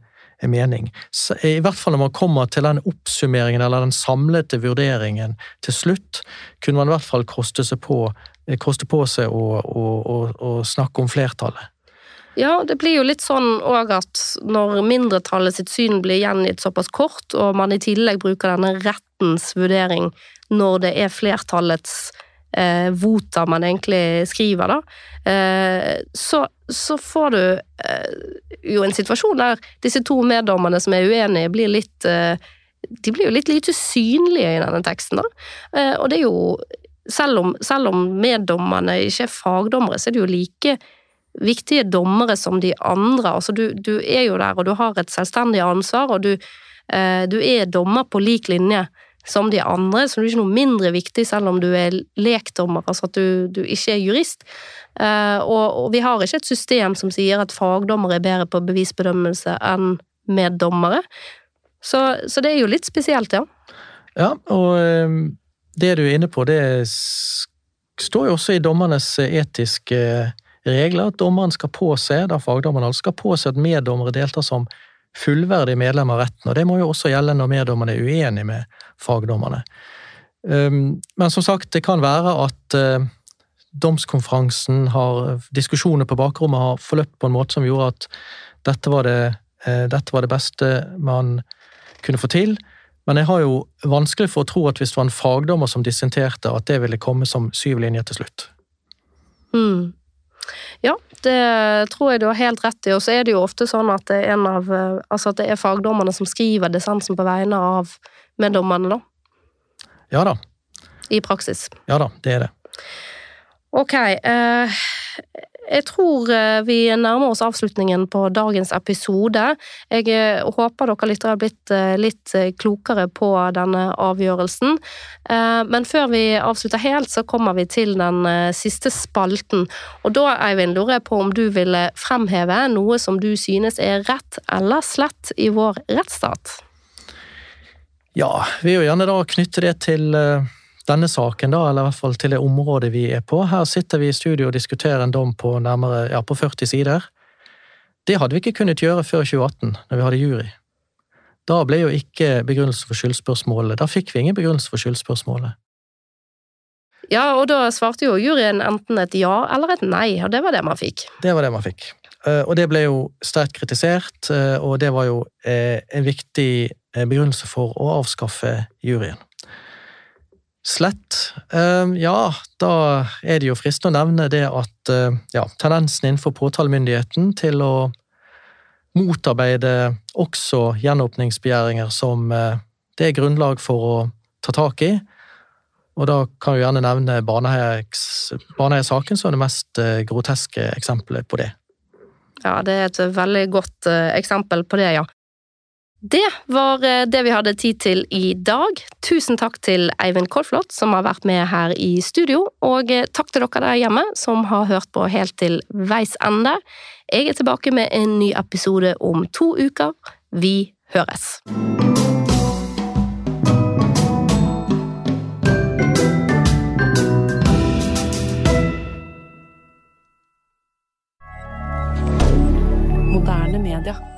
mening? Så, I hvert fall når man kommer til den oppsummeringen eller den samlete vurderingen til slutt, kunne man i hvert fall koste, på, eh, koste på seg å, å, å, å snakke om flertallet. Ja, det blir jo litt sånn òg at når mindretallet sitt syn blir gjengitt såpass kort, og man i tillegg bruker denne rettens vurdering når det er flertallets eh, vota man egentlig skriver, da, eh, så, så, får du eh, jo en situasjon der disse to meddommerne som er uenige, blir litt eh, De blir jo litt lite synlige i denne teksten, da. Eh, og det er jo selv om, selv om meddommerne ikke er fagdommere, så er det jo like viktige dommere som de andre. Altså, du, du er jo der, og du har et selvstendig ansvar, og du, eh, du er dommer på lik linje som de andre, så du er ikke noe mindre viktig selv om du er lekdommer, altså at du, du ikke er jurist. Uh, og, og, vi har ikke et system som sier at fagdommere er bedre på bevisbedømmelse enn meddommere. Så, så det er jo litt spesielt, ja. Ja, og um, det du er inne på, det står jo også i dommernes etiske regler, at dommeren skal påse, da fagdommeren altså skal påse at meddommere deltar som fullverdig medlem av retten, og det må jo også gjelde når meddommerne er uenige med fagdommerne. Men som sagt, det kan være at uh, domskonferansen har Diskusjoner på bakrommet har forløpt på en måte som gjorde at dette var det, uh, dette var det beste man kunne få til. Men jeg har jo vanskelig for å tro at hvis det var en fagdommer som dissenterte, at det ville komme som syv linjer til slutt. Mm. Ja, det tror jeg du har helt rett i. Og så er det jo ofte sånn at det er, av, altså at det er fagdommerne som skriver dissensen på vegne av meddommerne, da. Ja da. I praksis. Ja da, det er det. Ok. Eh, jeg tror eh, vi nærmer oss avslutningen på dagens episode. Jeg eh, håper dere litt har blitt eh, litt klokere på denne avgjørelsen. Men før vi avslutter helt, så kommer vi til den siste spalten. Og da, Eivind, lurer jeg på om du ville fremheve noe som du synes er rett eller slett i vår rettsstat? Ja, vi vil gjerne da knytte det til denne saken, da, eller i hvert fall til det området vi er på. Her sitter vi i studio og diskuterer en dom på nærmere ja, på 40 sider. Det hadde vi ikke kunnet gjøre før 2018, når vi hadde jury. Da ble jo ikke begrunnelse for skyldspørsmålet Da fikk vi ingen begrunnelse for skyldspørsmålet. Ja, og da svarte jo juryen enten et ja eller et nei, og det var det man fikk. Det var det man fikk. Eh, og det ble jo sterkt kritisert, eh, og det var jo eh, en viktig begrunnelse for å avskaffe juryen. Slett. Ja, da er det jo fristende å nevne det at ja, tendensen innenfor påtalemyndigheten til å motarbeide også gjenåpningsbegjæringer som det er grunnlag for å ta tak i. Og da kan vi gjerne nevne Baneheia-saken som det mest groteske eksempelet på det. Ja, det er et veldig godt eksempel på det, ja. Det var eh, det vi hadde tid til i dag. Tusen takk til Eivind Kolflot, som har vært med her i studio. Og eh, takk til dere der hjemme, som har hørt på helt til veis ende. Jeg er tilbake med en ny episode om to uker. Vi høres! Moderne media.